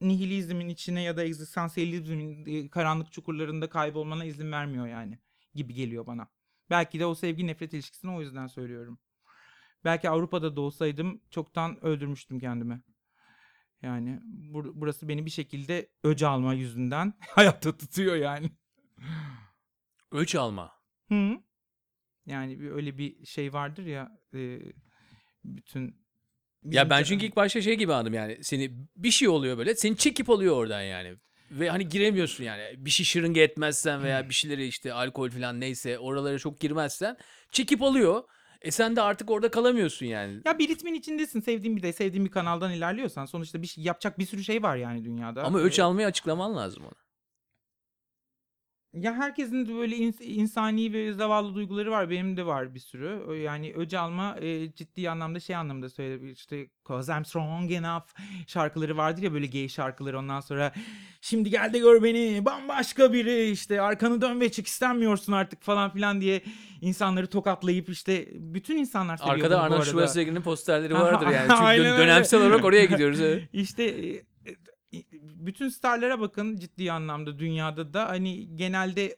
nihilizmin içine ya da egzistansiyelizmin e, karanlık çukurlarında kaybolmana izin vermiyor yani gibi geliyor bana. Belki de o sevgi nefret ilişkisini o yüzden söylüyorum. Belki Avrupa'da da olsaydım çoktan öldürmüştüm kendimi. Yani bur- burası beni bir şekilde öc alma yüzünden hayatta tutuyor yani. Öç alma. Hı. Yani bir, öyle bir şey vardır ya e, bütün Ya ben çünkü ilk başta şey gibi anladım yani seni bir şey oluyor böyle seni çekip alıyor oradan yani. Ve hani giremiyorsun yani bir şey şırınga etmezsen veya bir şeyleri işte alkol falan neyse oralara çok girmezsen çekip alıyor. E sen de artık orada kalamıyorsun yani. ya bir ritmin içindesin. Sevdiğin bir de sevdiğin bir kanaldan ilerliyorsan sonuçta bir şey yapacak bir sürü şey var yani dünyada. Ama öç E, almayı açıklaman lazım ona. Ya herkesin de böyle ins- insani ve zavallı duyguları var. Benim de var bir sürü. Yani öc alma e, ciddi anlamda şey anlamda söyleyebilir. İşte Cause I'm strong enough şarkıları vardır ya böyle gay şarkıları. Ondan sonra şimdi gel de gör beni bambaşka biri işte arkanı dön ve çık istenmiyorsun artık falan filan diye insanları tokatlayıp işte bütün insanlar seviyor Arkada bunu bu Arnold arada. Schwarzenegger'in posterleri vardır yani. Çünkü aynen dön- öyle. dönemsel olarak oraya gidiyoruz. evet. İşte e, bütün starlara bakın ciddi anlamda dünyada da hani genelde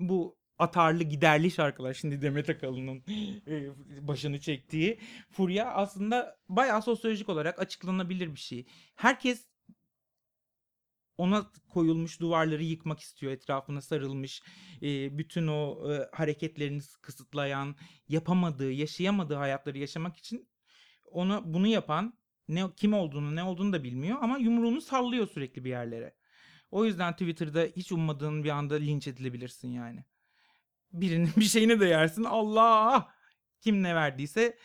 bu atarlı giderli şarkılar şimdi Demet Akalın'ın e, başını çektiği furya aslında bayağı sosyolojik olarak açıklanabilir bir şey. Herkes ona koyulmuş duvarları yıkmak istiyor etrafına sarılmış e, bütün o e, hareketlerini kısıtlayan yapamadığı yaşayamadığı hayatları yaşamak için ona bunu yapan ne kim olduğunu ne olduğunu da bilmiyor ama yumruğunu sallıyor sürekli bir yerlere. O yüzden Twitter'da hiç ummadığın bir anda linç edilebilirsin yani. Birinin bir şeyine de yersin. Allah! Kim ne verdiyse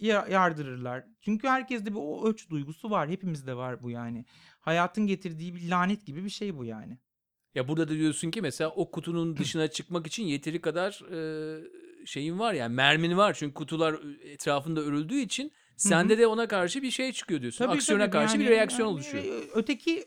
ya- yardırırlar. Çünkü herkeste bir o ölç duygusu var. Hepimizde var bu yani. Hayatın getirdiği bir lanet gibi bir şey bu yani. Ya burada da diyorsun ki mesela o kutunun dışına çıkmak için yeteri kadar e, şeyin var yani mermin var. Çünkü kutular etrafında örüldüğü için sende de ona karşı bir şey çıkıyor diyorsun. Aksiyona tabii, karşı bir yani- reaksiyon yani oluşuyor. Öteki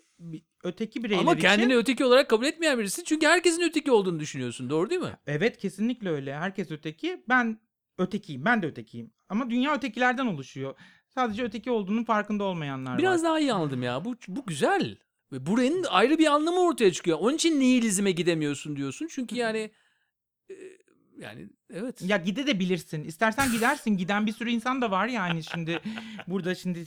öteki bireyler Ama için kendini öteki olarak kabul etmeyen birisin. Çünkü herkesin öteki olduğunu düşünüyorsun. Doğru değil mi? Evet kesinlikle öyle. Herkes öteki. Ben ötekiyim. Ben de ötekiyim. Ama dünya ötekilerden oluşuyor. Sadece öteki olduğunun farkında olmayanlar Biraz var. daha iyi anladım ya. Bu bu güzel. Ve buranın ayrı bir anlamı ortaya çıkıyor. Onun için nihilizme gidemiyorsun diyorsun. Çünkü yani e, yani evet. Ya gide de bilirsin. İstersen gidersin. Giden bir sürü insan da var yani şimdi burada şimdi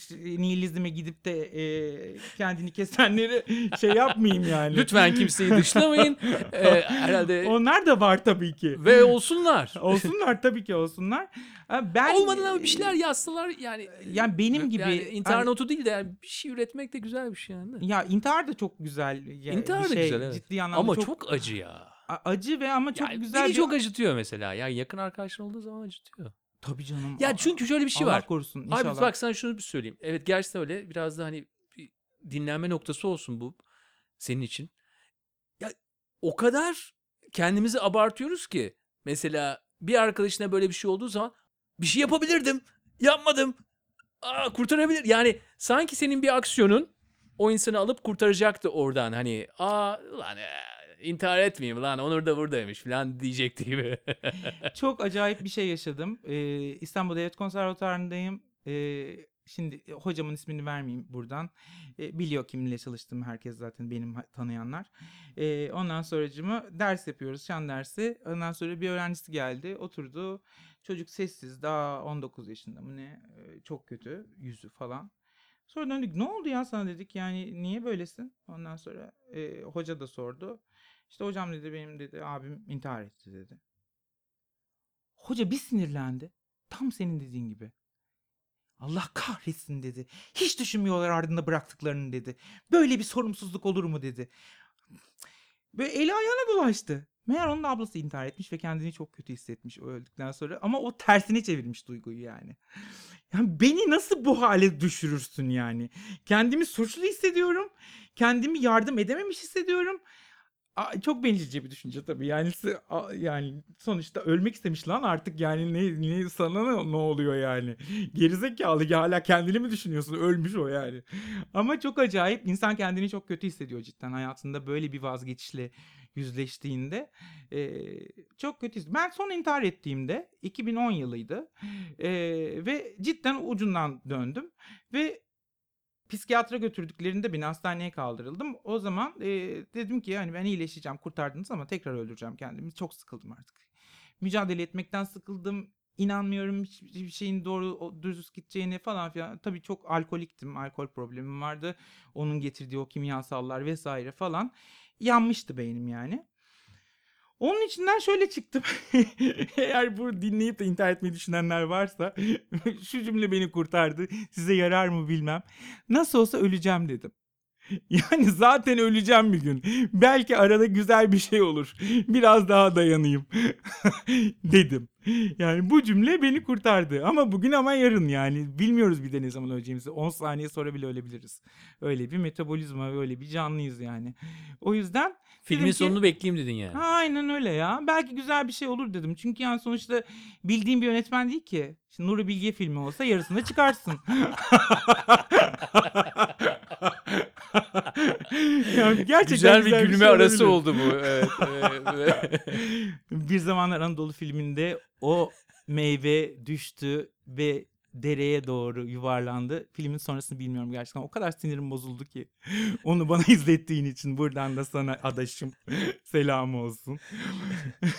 nihilizme gidip de e, kendini kesenleri şey yapmayayım yani. Lütfen kimseyi dışlamayın. E, herhalde Onlar da var tabii ki. ve olsunlar. Olsunlar tabii ki olsunlar. Ha, Ben Olmadan ama bir şeyler yazsalar yani yani benim gibi yani intihar notu değil de yani bir şey üretmek de güzel bir şey yani. ya intihar da çok güzel. Ya, İntihar bir da şey, güzel evet. Ciddi anlamda Ama çok, acı ya. Acı ve ama çok Yani güzel beni bir çok acıtıyor mesela. Yani yakın arkadaşın olduğu zaman acıtıyor. Tabii canım. Ya çünkü şöyle bir şey Allah var. korusun inşallah. Abi bak sana şunu bir söyleyeyim. Evet gerçekten öyle. Biraz da hani bir dinlenme noktası olsun bu senin için. Ya o kadar kendimizi abartıyoruz ki. Mesela bir arkadaşına böyle bir şey olduğu zaman bir şey yapabilirdim. Yapmadım. Aa, kurtarabilir. Yani sanki senin bir aksiyonun o insanı alıp kurtaracaktı oradan. Hani aa lan e, intihar etmeyeyim lan Onur da buradaymış falan diyecekti gibi. Çok acayip bir şey yaşadım. Ee, İstanbul Devlet Konservatuarı'ndayım. Ee, şimdi e, hocamın ismini vermeyeyim buradan. Ee, biliyor kiminle çalıştığımı herkes zaten benim tanıyanlar. Ee, ondan sonracımı ders yapıyoruz, şan dersi. Ondan sonra bir öğrencisi geldi, oturdu. Çocuk sessiz, daha 19 yaşında mı ne? Ee, çok kötü, yüzü falan. Sonra döndük, ne oldu ya sana dedik, yani niye böylesin? Ondan sonra e, hoca da sordu. İşte hocam dedi, benim dedi, abim intihar etti dedi. Hoca bir sinirlendi. Tam senin dediğin gibi. Allah kahretsin dedi. Hiç düşünmüyorlar ardında bıraktıklarını dedi. Böyle bir sorumsuzluk olur mu dedi. Böyle eli ayağına dolaştı. Meğer onun ablası intihar etmiş ve kendini çok kötü hissetmiş o öldükten sonra. Ama o tersine çevirmiş duyguyu yani. Yani beni nasıl bu hale düşürürsün yani? Kendimi suçlu hissediyorum. Kendimi yardım edememiş hissediyorum. Çok bencilce bir düşünce tabii. Yani yani sonuçta ölmek istemiş lan artık yani ne, ne sana ne, ne oluyor yani? Gerizekalı ya hala kendini mi düşünüyorsun? Ölmüş o yani. Ama çok acayip insan kendini çok kötü hissediyor cidden hayatında böyle bir vazgeçişle yüzleştiğinde Ee, çok kötü. Ben son intihar ettiğimde 2010 yılıydı Ee, ve cidden ucundan döndüm ve psikiyatra götürdüklerinde beni hastaneye kaldırıldım. O zaman e, dedim ki yani ben iyileşeceğim, kurtardınız ama tekrar öldüreceğim kendimi. Çok sıkıldım artık. Mücadele etmekten sıkıldım. İnanmıyorum hiçbir şeyin doğru dürüst gideceğine falan filan. Tabii çok alkoliktim. Alkol problemim vardı. Onun getirdiği o kimyasallar vesaire falan. Yanmıştı beynim yani. Onun içinden şöyle çıktım. Eğer bu dinleyip de intihar etmeyi düşünenler varsa şu cümle beni kurtardı. Size yarar mı bilmem. Nasıl olsa öleceğim dedim. Yani zaten öleceğim bir gün. Belki arada güzel bir şey olur. Biraz daha dayanayım dedim. Yani bu cümle beni kurtardı. Ama bugün ama yarın yani. Bilmiyoruz bir de ne zaman öleceğimizi. 10 saniye sonra bile ölebiliriz. Öyle bir metabolizma, öyle bir canlıyız yani. O yüzden Filmin ki- sonunu bekleyeyim dedin yani. Ha, aynen öyle ya. Belki güzel bir şey olur dedim. Çünkü yani sonuçta bildiğim bir yönetmen değil ki. Şimdi Nuri Bilge filmi olsa yarısında çıkarsın. yani gerçekten güzel bir gülme şey arası oldu bu. Evet. evet. Bir zamanlar Anadolu filminde o meyve düştü ve dereye doğru yuvarlandı. Filmin sonrasını bilmiyorum gerçekten. O kadar sinirim bozuldu ki. Onu bana izlettiğin için buradan da sana adaşım selam olsun.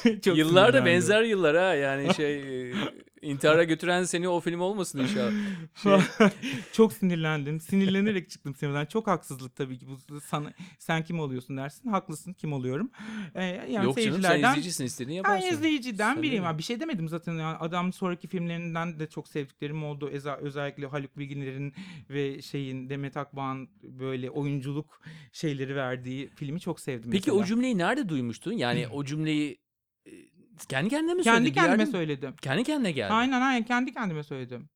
Çok Yıllar da sinirlendim. benzer yıllar ha. Yani şey intihara götüren seni o film olmasın inşallah. Şey, Çok sinirlendim. Sinirlenerek çıktım sinirden. Çok haksızlık tabii ki. Bu sana sen kim oluyorsun dersin. Haklısın. Kim oluyorum? Ee, yani Yok canım sen izleyicisin istediğini ben yaparsın. izleyiciden Sen biriyim. de- abi. Bir şey demedim zaten. Yani adam sonraki filmlerinden de çok sevdiklerim oldu. Eza, özellikle Haluk Bilginer'in ve şeyin Demet Akbağ'ın böyle oyunculuk şeyleri verdiği filmi çok sevdim. Peki mesela. o cümleyi nerede duymuştun? Yani o cümleyi e, kendi kendine mi söyledin? kendi Bir kendime söyledim. Kendi kendine geldi. Aynen aynen kendi kendime söyledim.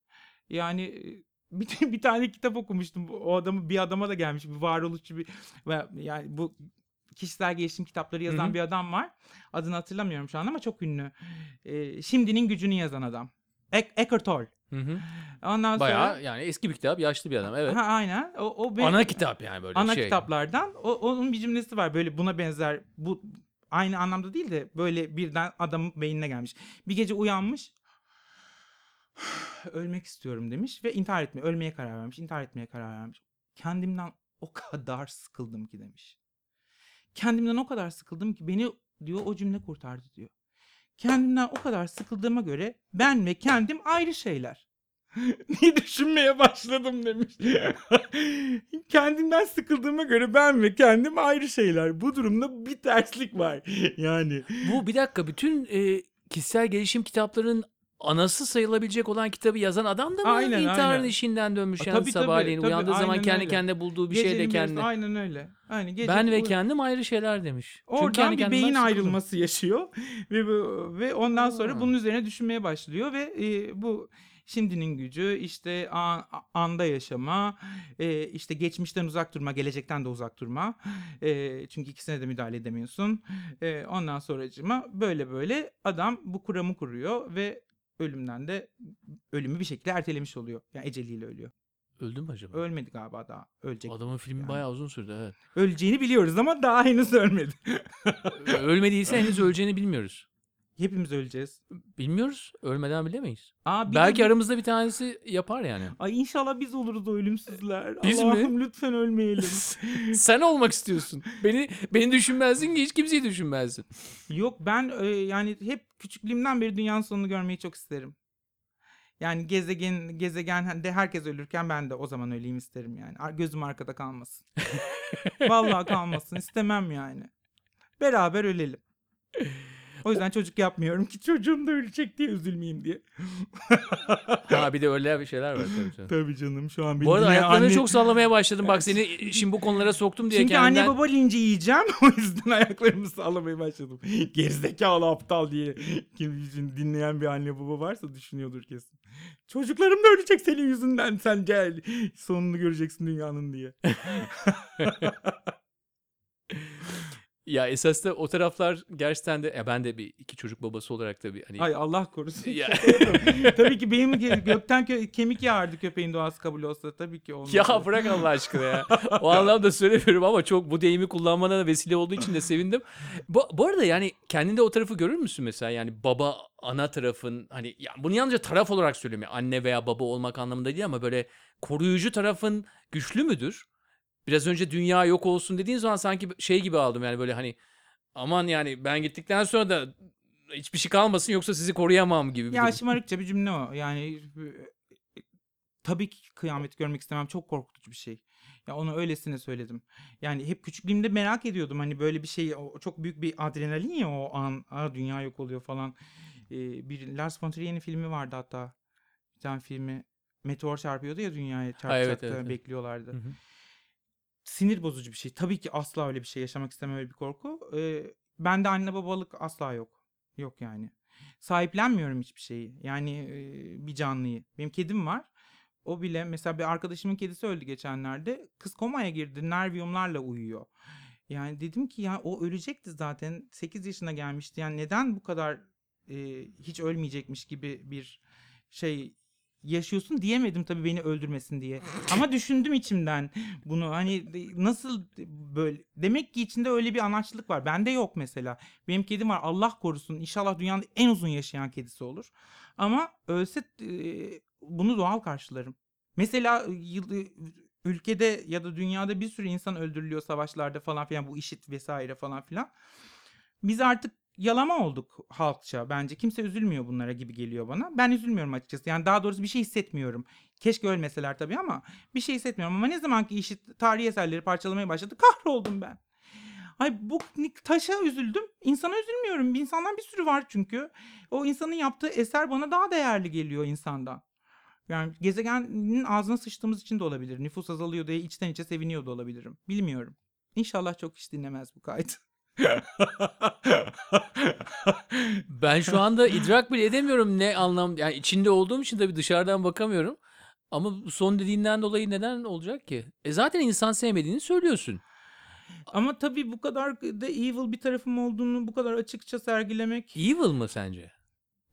Yani e, bir, bir tane kitap okumuştum. O adamı bir adama da gelmiş bir varoluşçu bir ve yani bu kişisel gelişim kitapları yazan Hı bir adam var. Adını hatırlamıyorum şu an ama çok ünlü. Ee, Şimdinin gücünü yazan adam. Ek Eckhart Tolle. Hı hı. Ondan Bayağı sonra yani eski bir kitap, yaşlı bir adam. Evet. ha, aynen. O, o be- Ana kitap yani böyle ana şey. kitaplardan. O, onun bir cümlesi var böyle buna benzer bu aynı anlamda değil de böyle birden adamın beynine gelmiş. Bir gece uyanmış. ölmek istiyorum demiş ve intihar etmeye, ölmeye karar vermiş. intihar etmeye karar vermiş. Kendimden o kadar sıkıldım ki demiş. Kendimden o kadar sıkıldım ki beni diyor o cümle kurtardı diyor. Kendimden o kadar sıkıldığıma göre ben ve kendim ayrı şeyler. diye düşünmeye başladım demiş. Kendimden sıkıldığıma göre ben ve kendim ayrı şeyler. Bu durumda bir terslik var. Yani Bu bir dakika bütün e, kişisel gelişim kitaplarının anası sayılabilecek olan kitabı yazan adam da mı Aynen, intiharın aynen. işinden dönmüş A, yani tabii, sabahleyin tabii, uyandığı zaman kendi öyle. kendine bulduğu bir şeyle gecenin yarısı- kendi. Aynen öyle. Aynen gece Ben ve kendim ayrı şeyler demiş. Çünkü Oradan kendi bir beyin sıkıldım. ayrılması yaşıyor ve ve ondan sonra Ha. bunun üzerine düşünmeye başlıyor ve e, bu şimdinin gücü işte an- anda yaşama e, işte geçmişten uzak durma gelecekten de uzak durma E, çünkü ikisine de müdahale edemiyorsun E, ondan sonracıma böyle böyle adam bu kuramı kuruyor ve ölümden de ölümü bir şekilde ertelemiş oluyor yani eceliyle ölüyor Öldü mü acaba? ölmedi galiba daha ölecek Adamın filmi Yani. bayağı uzun sürdü evet. öleceğini biliyoruz ama daha henüz ölmedi Ölmediyse henüz öleceğini bilmiyoruz. Hepimiz öleceğiz Bilmiyoruz. Ölmeden bilemeyiz. Aa, de Belki aramızda bir tanesi yapar yani. Ay inşallah biz oluruz o ölümsüzler. Biz mi? Allah'ım lütfen ölmeyelim. Sen olmak istiyorsun. Beni beni düşünmezdin ki hiç kimseyi düşünmezdin. Yok ben e, yani hep küçüklüğümden beri dünyanın sonunu görmeyi çok isterim. Yani gezegen gezegende herkes ölürken ben de o zaman öleyim isterim yani. Gözüm arkada kalmasın. Vallahi kalmasın istemem yani. Beraber ölelim. O yüzden çocuk yapmıyorum ki çocuğum da ölecek diye üzülmeyeyim diye. Ha bir de öyle bir şeyler var tabii. tabii. Tabii canım şu an Bu arada ayaklarını anne- çok sallamaya başladım. Bak seni şimdi bu konulara soktum diye Çünkü kendimden... anne baba linci yiyeceğim. O yüzden ayaklarımı sallamaya başladım. Gerizekalı aptal diye. Kim dinleyen bir anne baba varsa düşünüyordur kesin. Çocuklarım da ölecek senin yüzünden sen gel. Sonunu göreceksin dünyanın diye. Ya esas da o taraflar gerçekten de... Ya ben de bir iki çocuk babası olarak tabii hani... Ay Allah korusun. Ya. Tabii ki benim ge- gökten kö- kemik yağardı köpeğin doğası kabul olsa tabii ki olmaz. Ya bırak Allah aşkına ya. O anlamda söylemiyorum ama çok bu deyimi kullanmana da vesile olduğu için de sevindim. Bu, bu arada yani kendinde o tarafı görür müsün mesela? Yani baba ana tarafın hani ya bunu yalnızca taraf olarak söylemiyorum. Anne veya baba olmak anlamında değil ama böyle koruyucu tarafın güçlü müdür? Biraz önce dünya yok olsun dediğin zaman sanki şey gibi aldım yani böyle hani aman yani ben gittikten sonra da hiçbir şey kalmasın yoksa sizi koruyamam gibi bir Ya durum. şımarıkça bir cümle o. Yani e, tabii ki kıyamet görmek istemem. Çok korkutucu bir şey. Ya onu öylesine söyledim. Yani hep küçüklüğümde merak ediyordum. Hani böyle bir şey çok büyük bir adrenalin ya o an. Aa, dünya yok oluyor falan. Ee, bir Lars von Trier'in filmi vardı hatta. Bir tane filmi. Meteor çarpıyordu ya dünyaya çarpacaktı. evet, evet, evet. Bekliyorlardı. Hı hı. Sinir bozucu bir şey. Tabii ki asla öyle bir şey yaşamak istemem öyle bir korku. Ee, bende anne babalık asla yok. Yok yani. Sahiplenmiyorum hiçbir şeyi. Yani e, bir canlıyı. Benim kedim var. O bile mesela bir arkadaşımın kedisi öldü geçenlerde. Kız komaya girdi. Nerviyumlarla uyuyor. Yani dedim ki ya o ölecekti zaten. 8 yaşına gelmişti. Yani neden bu kadar e, hiç ölmeyecekmiş gibi bir şey yaşıyorsun diyemedim tabii beni öldürmesin diye. Ama düşündüm içimden bunu hani nasıl böyle demek ki içinde öyle bir anaçlık var. Bende yok mesela. Benim kedim var Allah korusun inşallah dünyanın en uzun yaşayan kedisi olur. Ama ölse e, bunu doğal karşılarım. Mesela yıl- ülkede ya da dünyada bir sürü insan öldürülüyor savaşlarda falan filan bu işit vesaire falan filan. Biz artık yalama olduk halkça bence. Kimse üzülmüyor bunlara gibi geliyor bana. Ben üzülmüyorum açıkçası. Yani daha doğrusu bir şey hissetmiyorum. Keşke ölmeseler tabii ama bir şey hissetmiyorum. Ama ne zaman ki işit tarihi eserleri parçalamaya başladı kahroldum ben. Ay bu taşa üzüldüm. İnsana üzülmüyorum. İnsandan bir sürü var çünkü. O insanın yaptığı eser bana daha değerli geliyor insandan. Yani gezegenin ağzına sıçtığımız için de olabilir. Nüfus azalıyor diye içten içe seviniyor da olabilirim. Bilmiyorum. İnşallah çok iş dinlemez bu kayıt. Ben şu anda idrak bile edemiyorum ne anlam yani içinde olduğum için tabii dışarıdan bakamıyorum. Ama son dediğinden dolayı neden olacak ki? E zaten insan sevmediğini söylüyorsun. Ama tabii bu kadar da evil bir tarafım olduğunu bu kadar açıkça sergilemek Evil mı sence?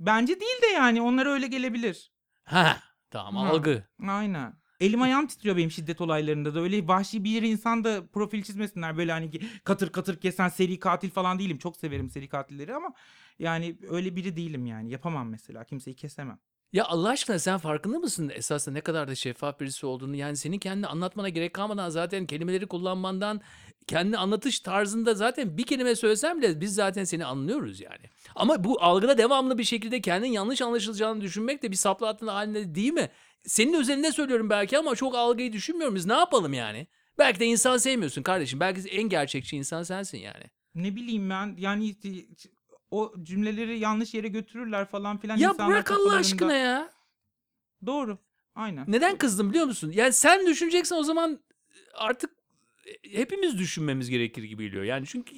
bence değil de yani onlara öyle gelebilir. Ha tamam Ha. algı. Aynen. Elim ayağım titriyor benim şiddet olaylarında da. Öyle vahşi bir insan da profil çizmesinler. Böyle hani katır katır kesen seri katil falan değilim. Çok severim seri katilleri ama yani öyle biri değilim yani. Yapamam mesela. Kimseyi kesemem. Ya Allah aşkına sen farkında mısın esasında ne kadar da şeffaf birisi olduğunu? Yani senin kendini anlatmana gerek kalmadan zaten kelimeleri kullanmandan, kendi anlatış tarzında zaten bir kelime söylesem bile biz zaten seni anlıyoruz yani. Ama bu algıda devamlı bir şekilde kendin yanlış anlaşılacağını düşünmek de bir saplı attığın halinde değil mi? Senin özelinde söylüyorum belki ama çok algıyı düşünmüyorum biz. Ne yapalım yani? Belki de insan sevmiyorsun kardeşim. Belki en gerçekçi insan sensin yani. Ne bileyim ben yani o cümleleri yanlış yere götürürler falan filan. Ya bırak Allah kafalarında- aşkına ya. Doğru. Aynen. Neden kızdım biliyor musun? Yani sen düşüneceksen o zaman artık hepimiz düşünmemiz gerekir gibi geliyor. Yani çünkü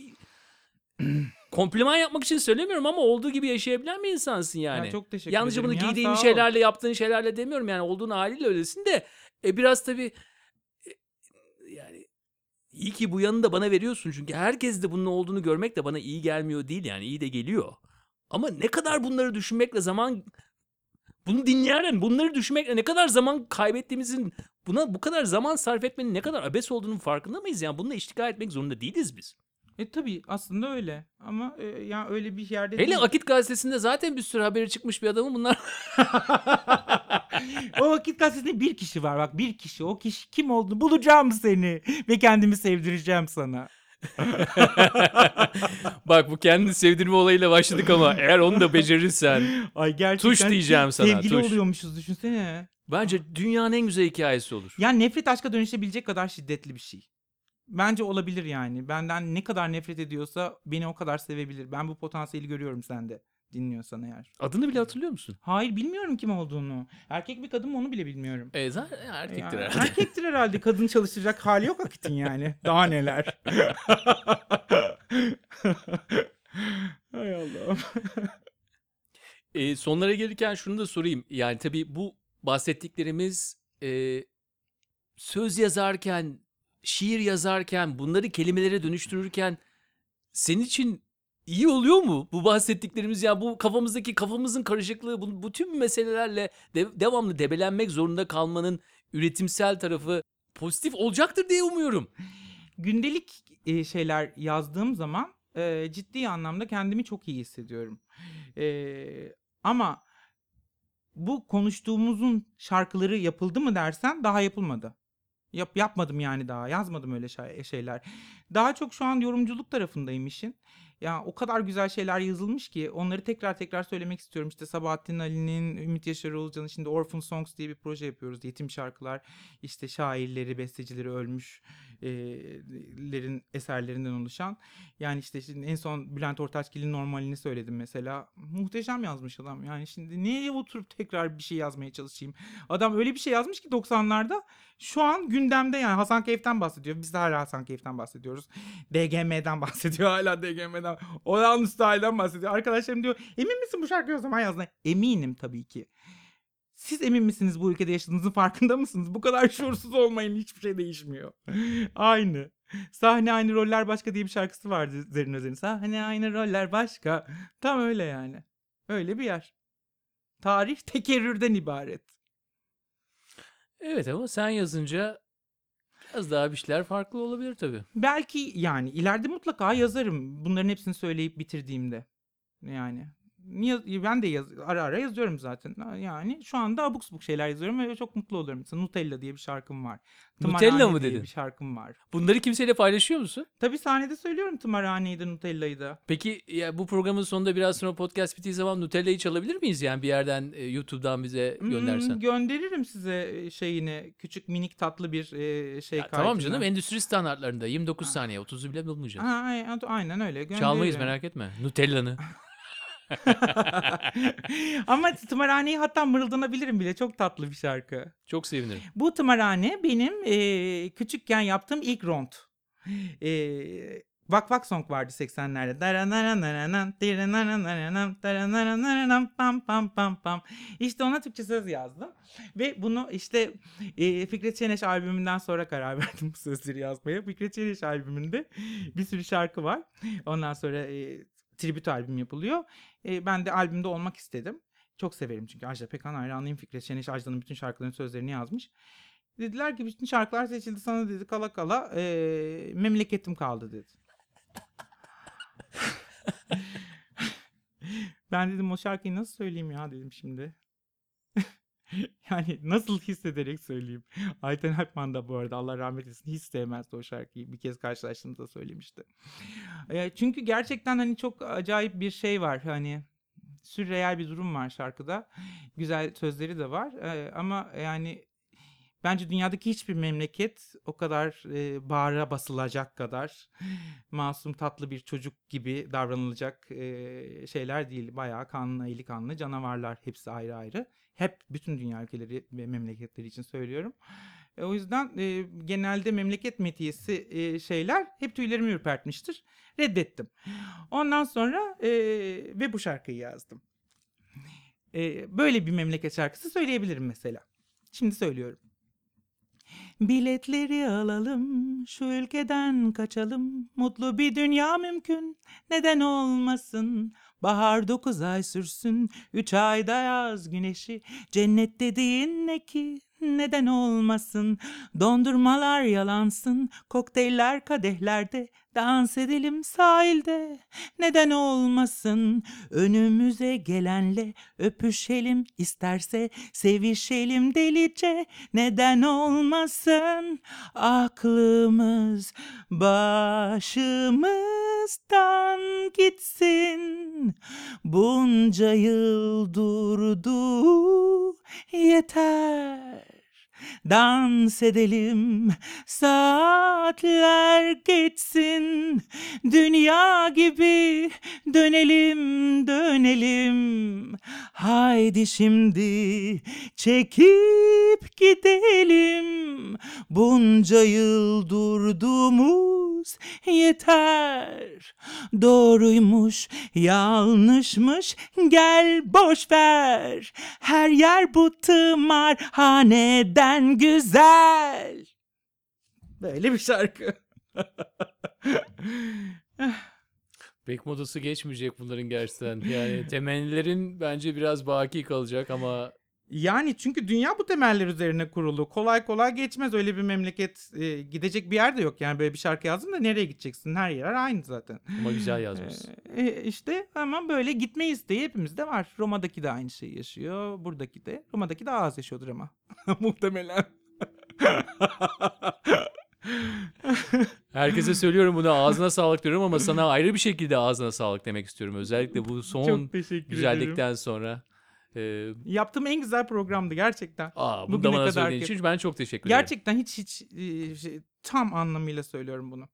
kompliman yapmak için söylemiyorum ama olduğu gibi yaşayabilen bir insansın yani. Ya çok teşekkür Yalnızca ederim bunu ya, giydiğin şeylerle yaptığın şeylerle demiyorum yani olduğun haliyle öylesin de e, biraz tabii e, yani iyi ki bu yanını da bana veriyorsun çünkü herkes de bunun olduğunu görmek de bana iyi gelmiyor değil yani iyi de geliyor. Ama ne kadar bunları düşünmekle zaman bunu dinleyen bunları düşünmekle ne kadar zaman kaybettiğimizin buna bu kadar zaman sarf etmenin ne kadar abes olduğunun farkında mıyız? Yani bununla iştigal etmek zorunda değiliz biz. E tabii aslında öyle. Ama e, ya öyle bir yerde Hele değil. Akit gazetesinde zaten bir sürü haberi çıkmış bir adamın bunlar. o vakit gazetesinde bir kişi var bak bir kişi. O kişi kim olduğunu bulacağım seni ve kendimi sevdireceğim sana. Bak bu kendini sevdirme olayıyla başladık ama eğer onu da becerirsen Ay gerçekten Tuş diyeceğim sana, Sevgili tuş. oluyormuşuz düşünsene. bence dünyanın en güzel hikayesi olur. Ya nefret aşka dönüşebilecek kadar şiddetli bir şey. Bence olabilir yani. Benden ne kadar nefret ediyorsa beni o kadar sevebilir. Ben bu potansiyeli görüyorum sende. Dinliyorsan eğer. Adını bile hatırlıyor musun? Hayır bilmiyorum kim olduğunu. Erkek mi kadın mı onu bile bilmiyorum. E zaten erkektir Ya, herhalde. Erkektir herhalde. Kadın çalıştıracak hali yok Akit'in yani. Daha neler. Hay Allah'ım. E, sonlara gelirken şunu da sorayım. Yani tabii bu bahsettiklerimiz e, söz yazarken, şiir yazarken, bunları kelimelere dönüştürürken senin için iyi oluyor mu? Bu bahsettiklerimiz ya bu kafamızdaki kafamızın karışıklığı bu, bu tüm meselelerle de- devamlı debelenmek zorunda kalmanın üretimsel tarafı pozitif olacaktır diye umuyorum. Gündelik e, şeyler yazdığım zaman e, ciddi anlamda kendimi çok iyi hissediyorum. E, ama bu konuştuğumuzun şarkıları yapıldı mı dersen daha yapılmadı. Yap, yapmadım yani daha. Yazmadım öyle şey- şeyler. Daha çok şu an yorumculuk tarafındayım işin. Ya o kadar güzel şeyler yazılmış ki onları tekrar tekrar söylemek istiyorum. İşte Sabahattin Ali'nin, Ümit Yaşar Oğuzcan'ın şimdi Orphan Songs diye bir proje yapıyoruz. Yetim şarkılar, işte şairleri, bestecileri ölmüş e, lerin eserlerinden oluşan. Yani işte şimdi en son Bülent Ortaçgil'in normalini söyledim mesela. Muhteşem yazmış adam. Yani şimdi niye oturup tekrar bir şey yazmaya çalışayım? Adam öyle bir şey yazmış ki 90'larda şu an gündemde yani Hasan Keyif'ten bahsediyor. Biz de hala Hasan Keyif'ten bahsediyoruz. DGM'den bahsediyor hala DGM'den. Olan Style'den bahsediyor. Arkadaşlarım diyor emin misin bu şarkıyı o zaman yazdın? Eminim tabii ki. Siz emin misiniz bu ülkede yaşadığınızın farkında mısınız? Bu kadar şuursuz olmayın hiçbir şey değişmiyor. aynı. Sahne aynı roller başka diye bir şarkısı vardı Zerrin Özer'in. Sahne aynı roller başka. Tam öyle yani. Öyle bir yer. Tarih tekerrürden ibaret. Evet ama sen yazınca biraz daha bir şeyler farklı olabilir tabii. Belki yani ileride mutlaka yazarım. Bunların hepsini söyleyip bitirdiğimde. Yani ben de yaz, ara ara yazıyorum zaten. Yani şu anda abuk subuk şeyler yazıyorum ve çok mutlu oluyorum. Mesela Nutella diye bir şarkım var. Nutella mı dedin? bir şarkım var. Bunları kimseyle paylaşıyor musun? Tabii sahnede söylüyorum tımarhaneyi de Nutella'yı da. Peki ya bu programın sonunda biraz sonra podcast bittiği zaman Nutella'yı çalabilir miyiz? Yani bir yerden e, YouTube'dan bize göndersen. Hmm, gönderirim size e, şeyini. Küçük minik tatlı bir e, şey Ya tamam canım endüstri standartlarında 29 saniye 30'u bile bulmayacağız. Ha, ay- aynen öyle. Çalmayız gönderirim. merak etme. Nutella'nı. Ama tımarhaneyi hatta mırıldanabilirim bile. Çok tatlı bir şarkı. Çok sevinirim. Bu tımarhane benim e, küçükken yaptığım ilk rond. E, Vak Vak Song vardı 80'lerde. Darananananan, dirananananan, darananananan, pam pam pam pam. İşte ona Türkçe söz yazdım. Ve bunu işte e, Fikret Çeneş albümünden sonra karar verdim bu sözleri yazmaya. Fikret Çeneş albümünde bir sürü şarkı var. Ondan sonra e, tribüt albüm yapılıyor. E, ben de albümde olmak istedim. Çok severim çünkü Ajda Pekkan hayranıyım. Fikret Şeneş Ajda'nın bütün şarkılarının sözlerini yazmış. Dediler ki bütün şarkılar seçildi sana dedi kala kala e, memleketim kaldı dedi. ben dedim o şarkıyı nasıl söyleyeyim ya dedim şimdi. Yani nasıl hissederek söyleyeyim. Ayten Alpman da bu arada Allah rahmet eylesin hiç sevmezdi o şarkıyı. Bir kez karşılaştığımızda söylemişti. Eee, çünkü gerçekten hani çok acayip bir şey var. Hani sürreel bir durum var şarkıda. Güzel sözleri de var. Eee, ama yani bence dünyadaki hiçbir memleket o kadar eee bağrına basılacak kadar masum tatlı bir çocuk gibi davranılacak eee, şeyler değil. Bayağı kanlı, eli kanlı canavarlar hepsi ayrı ayrı. Hep bütün dünya ülkeleri ve memleketleri için söylüyorum. E, o yüzden e, genelde memleket metiyesi e, şeyler hep tüylerimi ürpertmiştir. Reddettim. Ondan sonra e, ve bu şarkıyı yazdım. E, böyle bir memleket şarkısı söyleyebilirim mesela. Şimdi söylüyorum. Biletleri alalım, şu ülkeden kaçalım. Mutlu bir dünya mümkün, neden olmasın? Bahar dokuz ay sürsün, üç ayda yaz güneşi. Cennet dediğin ne ki? Neden olmasın? Dondurmalar yalansın, kokteyller kadehlerde. Dans edelim sahilde, neden olmasın? Önümüze gelenle öpüşelim isterse sevişelim delice, neden olmasın? Aklımız başımızdan gitsin. Bunca yıl durdu yeter. Dans edelim saatler geçsin. Dünya gibi dönelim dönelim. Haydi şimdi çekip gidelim. Bunca yıl durduğumuz yeter. Doğruymuş yanlışmış gel boş ver. Her yer bu tımarhaneden güzel Böyle bir şarkı Pek modası geçmeyecek bunların gerçekten. Yani temennilerin bence biraz baki kalacak ama Yani çünkü dünya bu temeller üzerine kurulu. Kolay kolay geçmez öyle bir memleket. e, gidecek bir yer de yok. Yani böyle bir şarkı yazdım da nereye gideceksin? Her yer aynı zaten. ama güzel yazmışsın. E, işte ama böyle gitme isteği hepimizde var. Roma'daki de aynı şeyi yaşıyor. Buradaki de. Roma'daki daha az yaşıyordur ama. Muhtemelen. Herkese söylüyorum bunu ağzına sağlık diyorum ama sana ayrı bir şekilde ağzına sağlık demek istiyorum. Özellikle bu son teşekkür ederim. güzellikten sonra. Ee, Yaptığım en güzel programdı gerçekten. aa, bunu da bana söylediğin ki- için ben çok teşekkür ederim. Gerçekten hiç hiç e, şey, tam anlamıyla söylüyorum bunu.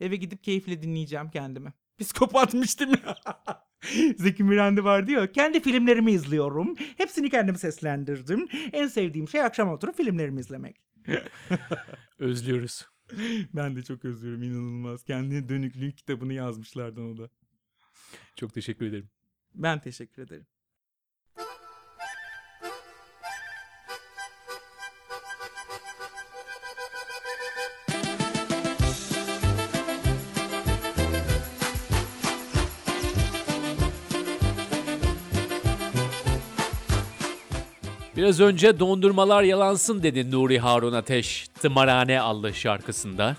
Eve gidip keyifle dinleyeceğim kendimi. Psikopatmıştım ya. Zeki Müren'de vardı ya. Kendi filmlerimi izliyorum. Hepsini kendim seslendirdim. En sevdiğim şey akşam oturup filmlerimi izlemek. Özlüyoruz. Ben de çok özlüyorum inanılmaz. Kendine dönüklüğün kitabını yazmışlardı onu da. Çok teşekkür ederim. Ben teşekkür ederim. Biraz önce dondurmalar yalansın dedi Nuri Harun Ateş Tımarhane adlı şarkısında.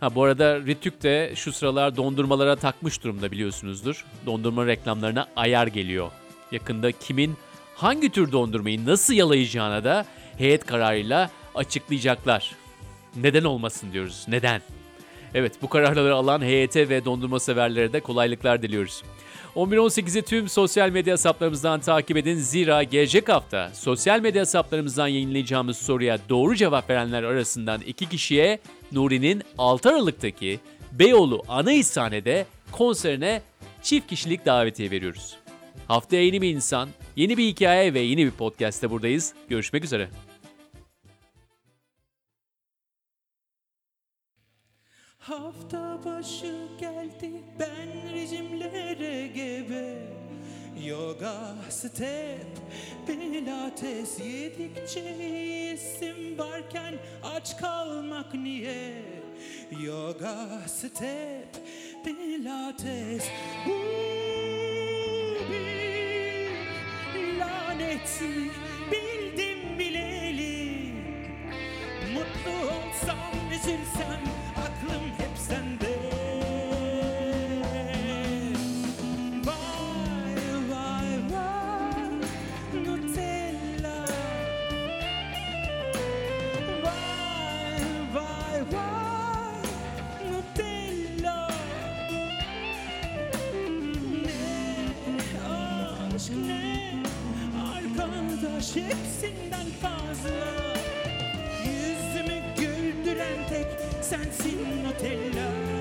Ha bu arada Ritük de şu sıralar dondurmalara takmış durumda biliyorsunuzdur. Dondurma reklamlarına ayar geliyor. Yakında kimin hangi tür dondurmayı nasıl yalayacağına da heyet kararıyla açıklayacaklar. Neden olmasın diyoruz. Neden? Evet bu kararları alan HYT ve dondurma severlere de kolaylıklar diliyoruz. 11.18'i tüm sosyal medya hesaplarımızdan takip edin. Zira gelecek hafta sosyal medya hesaplarımızdan yayınlayacağımız soruya doğru cevap verenler arasından iki kişiye Nuri'nin 6 Aralık'taki Beyoğlu Anahishane'de konserine çift kişilik davetiye veriyoruz. Haftaya yeni bir insan, yeni bir hikaye ve yeni bir podcast'te buradayız. Görüşmek üzere. Hafta başı geldi ben rejimlere gebe Yoga, step, pilates yedikçe isim varken aç kalmak niye? Yoga, step, pilates Bu bir lanet? Bildim bileli Mutlu olsam üzülsem aklım hep sende. Vay vay vay Nutella. Vay vay vay Nutella. Ne aşk ne Arkadaş hepsinden fazla. Sensin Nutella